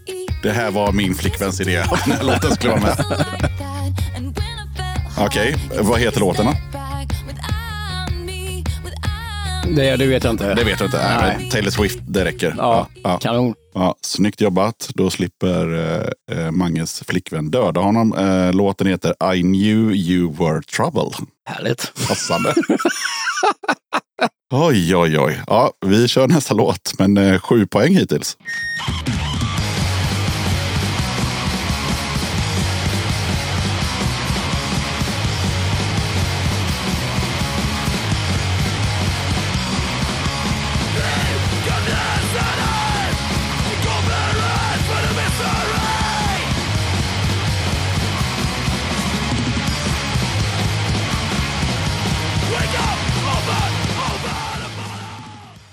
Det här var min flickväns idé [LAUGHS] den här låten skulle vara med. Okej, vad heter låten då? Det, det vet jag inte. Det vet du inte. Nej. Nej. Taylor Swift, det räcker. Ja, ja. kanon. Ja, snyggt jobbat. Då slipper eh, eh, Manges flickvän döda honom. Eh, låten heter I knew you were trouble. Härligt. Passande. [LAUGHS] oj, oj, oj. Ja, vi kör nästa låt, men eh, sju poäng hittills.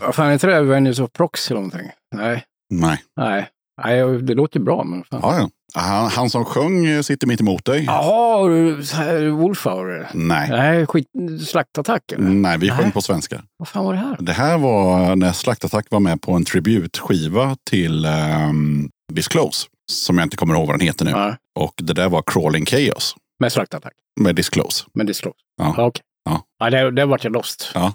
Vad fan heter det? Venice of Proxy eller någonting? Nej. Nej. Nej. Nej, det låter bra, men fan. Ja, ja. Han, han som sjöng eh, sitter mitt emot dig. Jaha, Wolfhour? Nej. Nej, skit, slaktattack eller? Nej, vi sjöng Nej. på svenska. Vad fan var det här? Det här var när Slaktattack var med på en tributskiva till um, Disclose. Som jag inte kommer ihåg vad den heter nu. Ja, Och det där var Crawling Chaos med slaktattack. med Disclose. Det slår. Ja. Ja, okej. Ja. Ja, det, det vart jag lost. Ja.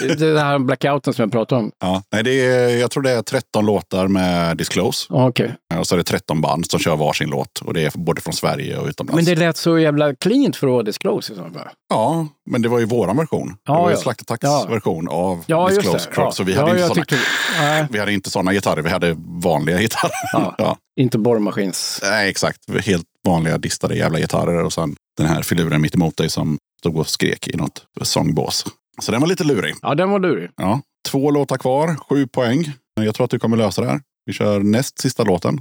[LAUGHS] det här blackouten som jag pratade om. ja. Nej, det är, jag tror det är 13 låtar med Disclose. Ja, Okej. Och så är det 13 band som kör varsin låt. Och det är både från Sverige och utomlands. Men det lät så jävla cleant för att vara disclose i så fall. Ja, men det var ju våran version. Ja, det var ju ja. Slaktattacks Ja. version av Ja, Disclose. Ja. Så vi hade, inte såna, tyckte- [LAUGHS] vi hade inte sådana gitarrer, vi hade vanliga gitarrer. [LAUGHS] Inte borrmaskins... Nej, exakt. Helt vanliga distade jävla gitarrer och sen den här filuren mitt emot dig som stod och skrek i något sångbås. Så den var lite lurig. Ja, den var lurig. Ja. Två låtar kvar, sju poäng. Jag tror att du kommer lösa det här. Vi kör näst sista låten.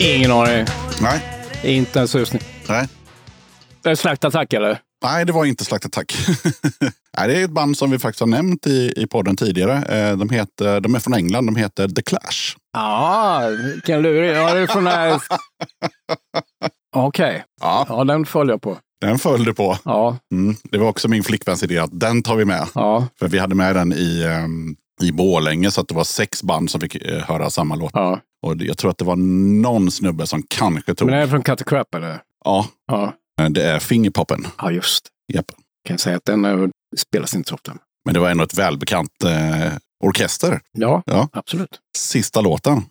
Ingen aning. Nej, Inte en susning. nej. Är det slaktattack eller? Nej, det var inte Slaktattack. [LAUGHS] Nej, det är ett band som vi faktiskt har nämnt i, i podden tidigare. Eh, De, heter, de är från England, de heter The Clash. Ja, vilken lurig. Ja, det är från här... [LAUGHS] Okej. Ja, Ja, den följer jag på. den föll du på. Ja, Mm. Det var också min flickväns idé att den tar vi med. ja, För vi hade med den i, um, i Borlänge så att det var sex band som fick eh, höra samma låt. ja. Och det- jag tror att det var någon snubbe som kanske tog... Men är från Cut the Crap eller? Ja, Ja. eh, det är Fingerpoppen. Ja, just det. Japp. Kan säga att den är, spelas inte så ofta. Men det var ändå ett välbekant eh, orkester. Ja, Ja. absolut. Sista låten.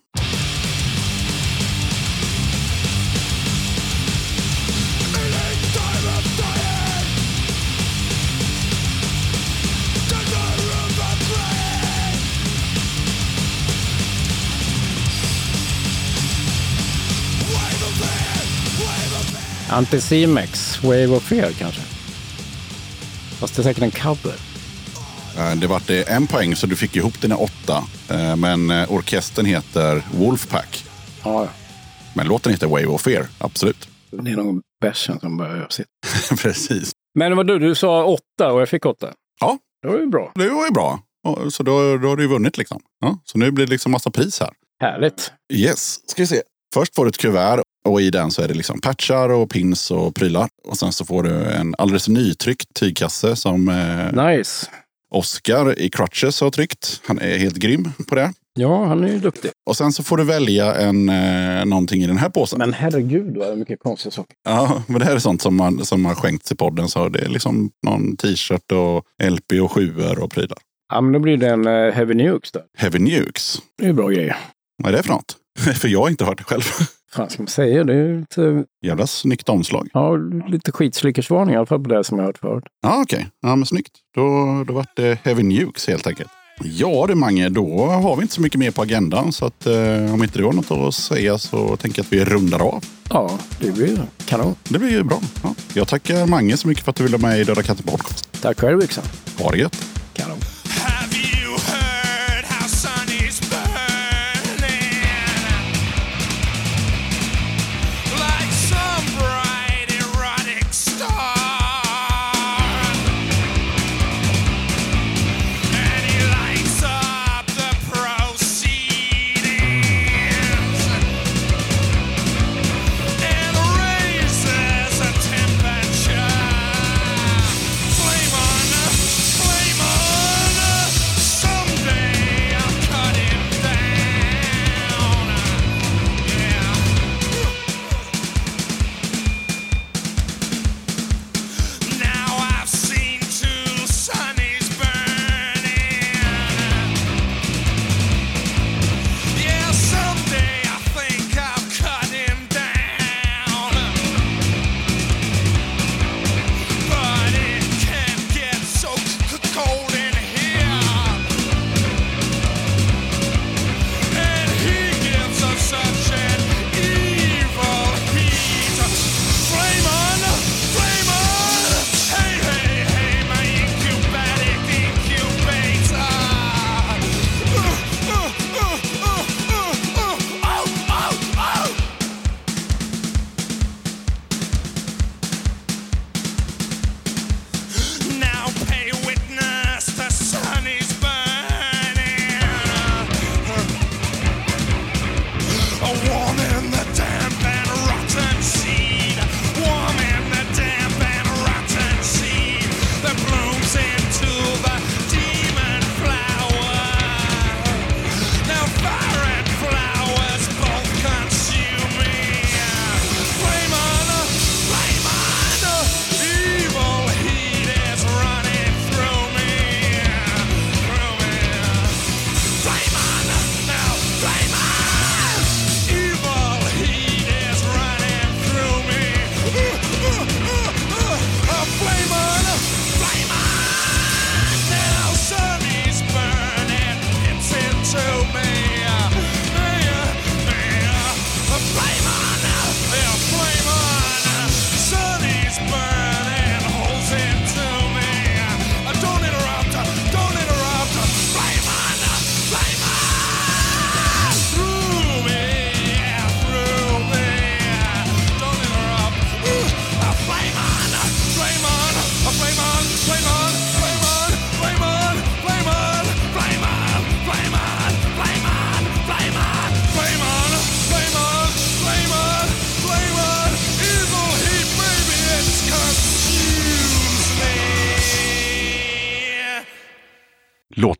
Anticimex, Wave of Fear kanske? Fast det är säkert en cover. Eh, Det vart eh, en poäng så du fick ihop dina åtta. Eh, Men orkestern heter Wolfpack. Ja, Men låten heter Wave of Fear, absolut. det är nog bärsen som börjar sitt. [LAUGHS] Precis. Men vad du, du sa åtta och jag fick åtta. Ja, Det var ju bra. det var ju bra. Så då, då har du ju vunnit liksom. Ja, så nu blir det liksom massa pris här. Härligt. Yes, ska vi se. Först får du ett kuvert och i den så är det liksom patchar och pins och prylar. Och sen så får du en alldeles nytryckt tygkasse som eh, Nice. Oscar i Crutches har tryckt. Han är helt grym på det. Ja, han är ju duktig. Och sen så får du välja en, eh, någonting i den här påsen. Men herregud vad mycket konstiga saker. Ja, men det här är sånt som, man, som har skänkts i podden. Så det är liksom någon t-shirt och LP och sjuor och prylar. Ja, men då blir det en uh, Heavy Nukes där. Heavy Nukes. Det är bra grejer. Vad är det för något? [LAUGHS] för jag har inte hört det själv. Fan ska man säga? Det är lite, Jävla snyggt omslag. ja, lite skitslickersvarning i alla fall på det som jag har hört förut. Ja, okej. Ja, men snyggt. Då, då vart det Heavy Nukes helt enkelt. Ja du Mange, då har vi inte så mycket mer på agendan. Så att, eh, om inte du har något att säga så tänker jag att vi rundar av. Ja, det blir kanon. Det blir bra. Ja. Jag tackar Mange så mycket för att du ville vara med i Döda katten podcast. Tack själv Yxan. Ha det gött. Kanon.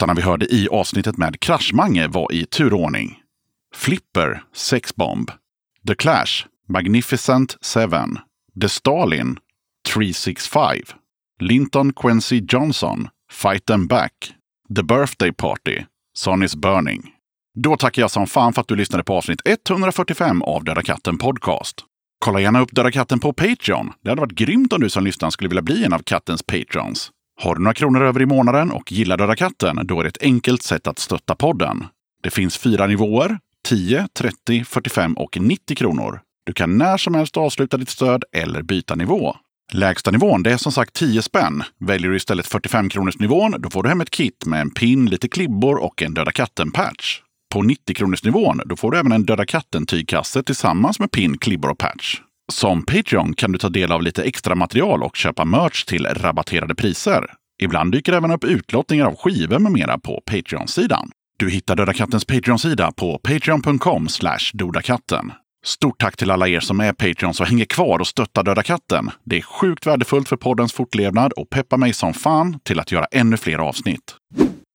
Låtarna vi hörde i avsnittet med Kraschmange var i turordning. Flipper, Sexbomb. The Clash, Magnificent Seven. The Stalin, 365. Linton Quincy Johnson, Fight Them Back. The Birthday Party, Sun is Burning. Då tackar jag som fan för att du lyssnade på avsnitt 145 av Döda katten Podcast. Kolla gärna upp Döda katten på Patreon. Det hade varit grymt om du som lyssnar skulle vilja bli en av kattens patrons. Har du några kronor över i månaden och gillar Döda katten, då är det ett enkelt sätt att stötta podden. Det finns fyra nivåer, 10, 30, 45 och 90 kronor. Du kan när som helst avsluta ditt stöd eller byta nivå. Lägsta nivån det är som sagt 10 spänn. Väljer du istället 45 kronors nivån då får du hem ett kit med en pin, lite klibbor och en Döda katten-patch. På 90 kronors nivån då får du även en Döda katten-tygkasse tillsammans med pin, klibbor och patch. Som Patreon kan du ta del av lite extra material och köpa merch till rabatterade priser. Ibland dyker även upp utlottningar av skivor med mera på Patreon-sidan. Du hittar Döda Kattens Patreon-sida på patreon.com dodakatten. Stort tack till alla er som är Patreons och hänger kvar och stöttar Döda katten. Det är sjukt värdefullt för poddens fortlevnad och peppar mig som fan till att göra ännu fler avsnitt.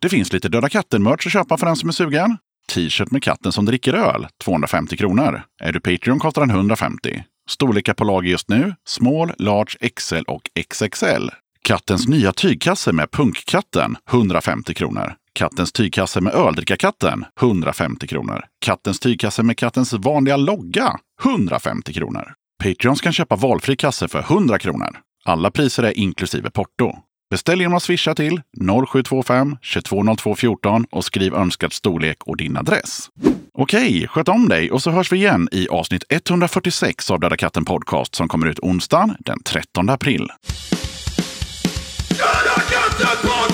Det finns lite Döda katten-merch att köpa för den som är sugen. T-shirt med katten som dricker öl, 250 kronor. Är du Patreon kostar den 150. Storlekar på lager just nu, small, large, XL och XXL. Kattens nya tygkasse med Punkkatten, 150 kronor. Kattens tygkasse med Öldrickarkatten, 150 kronor. Kattens tygkasse med kattens vanliga logga, 150 kronor. Patreons kan köpa valfri kasse för 100 kronor. Alla priser är inklusive porto. Beställ genom att swisha till 0725 220214 och skriv önskad storlek och din adress. Okej, sköt om dig och så hörs vi igen i avsnitt 146 av Döda katten Podcast som kommer ut onsdagen den 13 april. Döda katten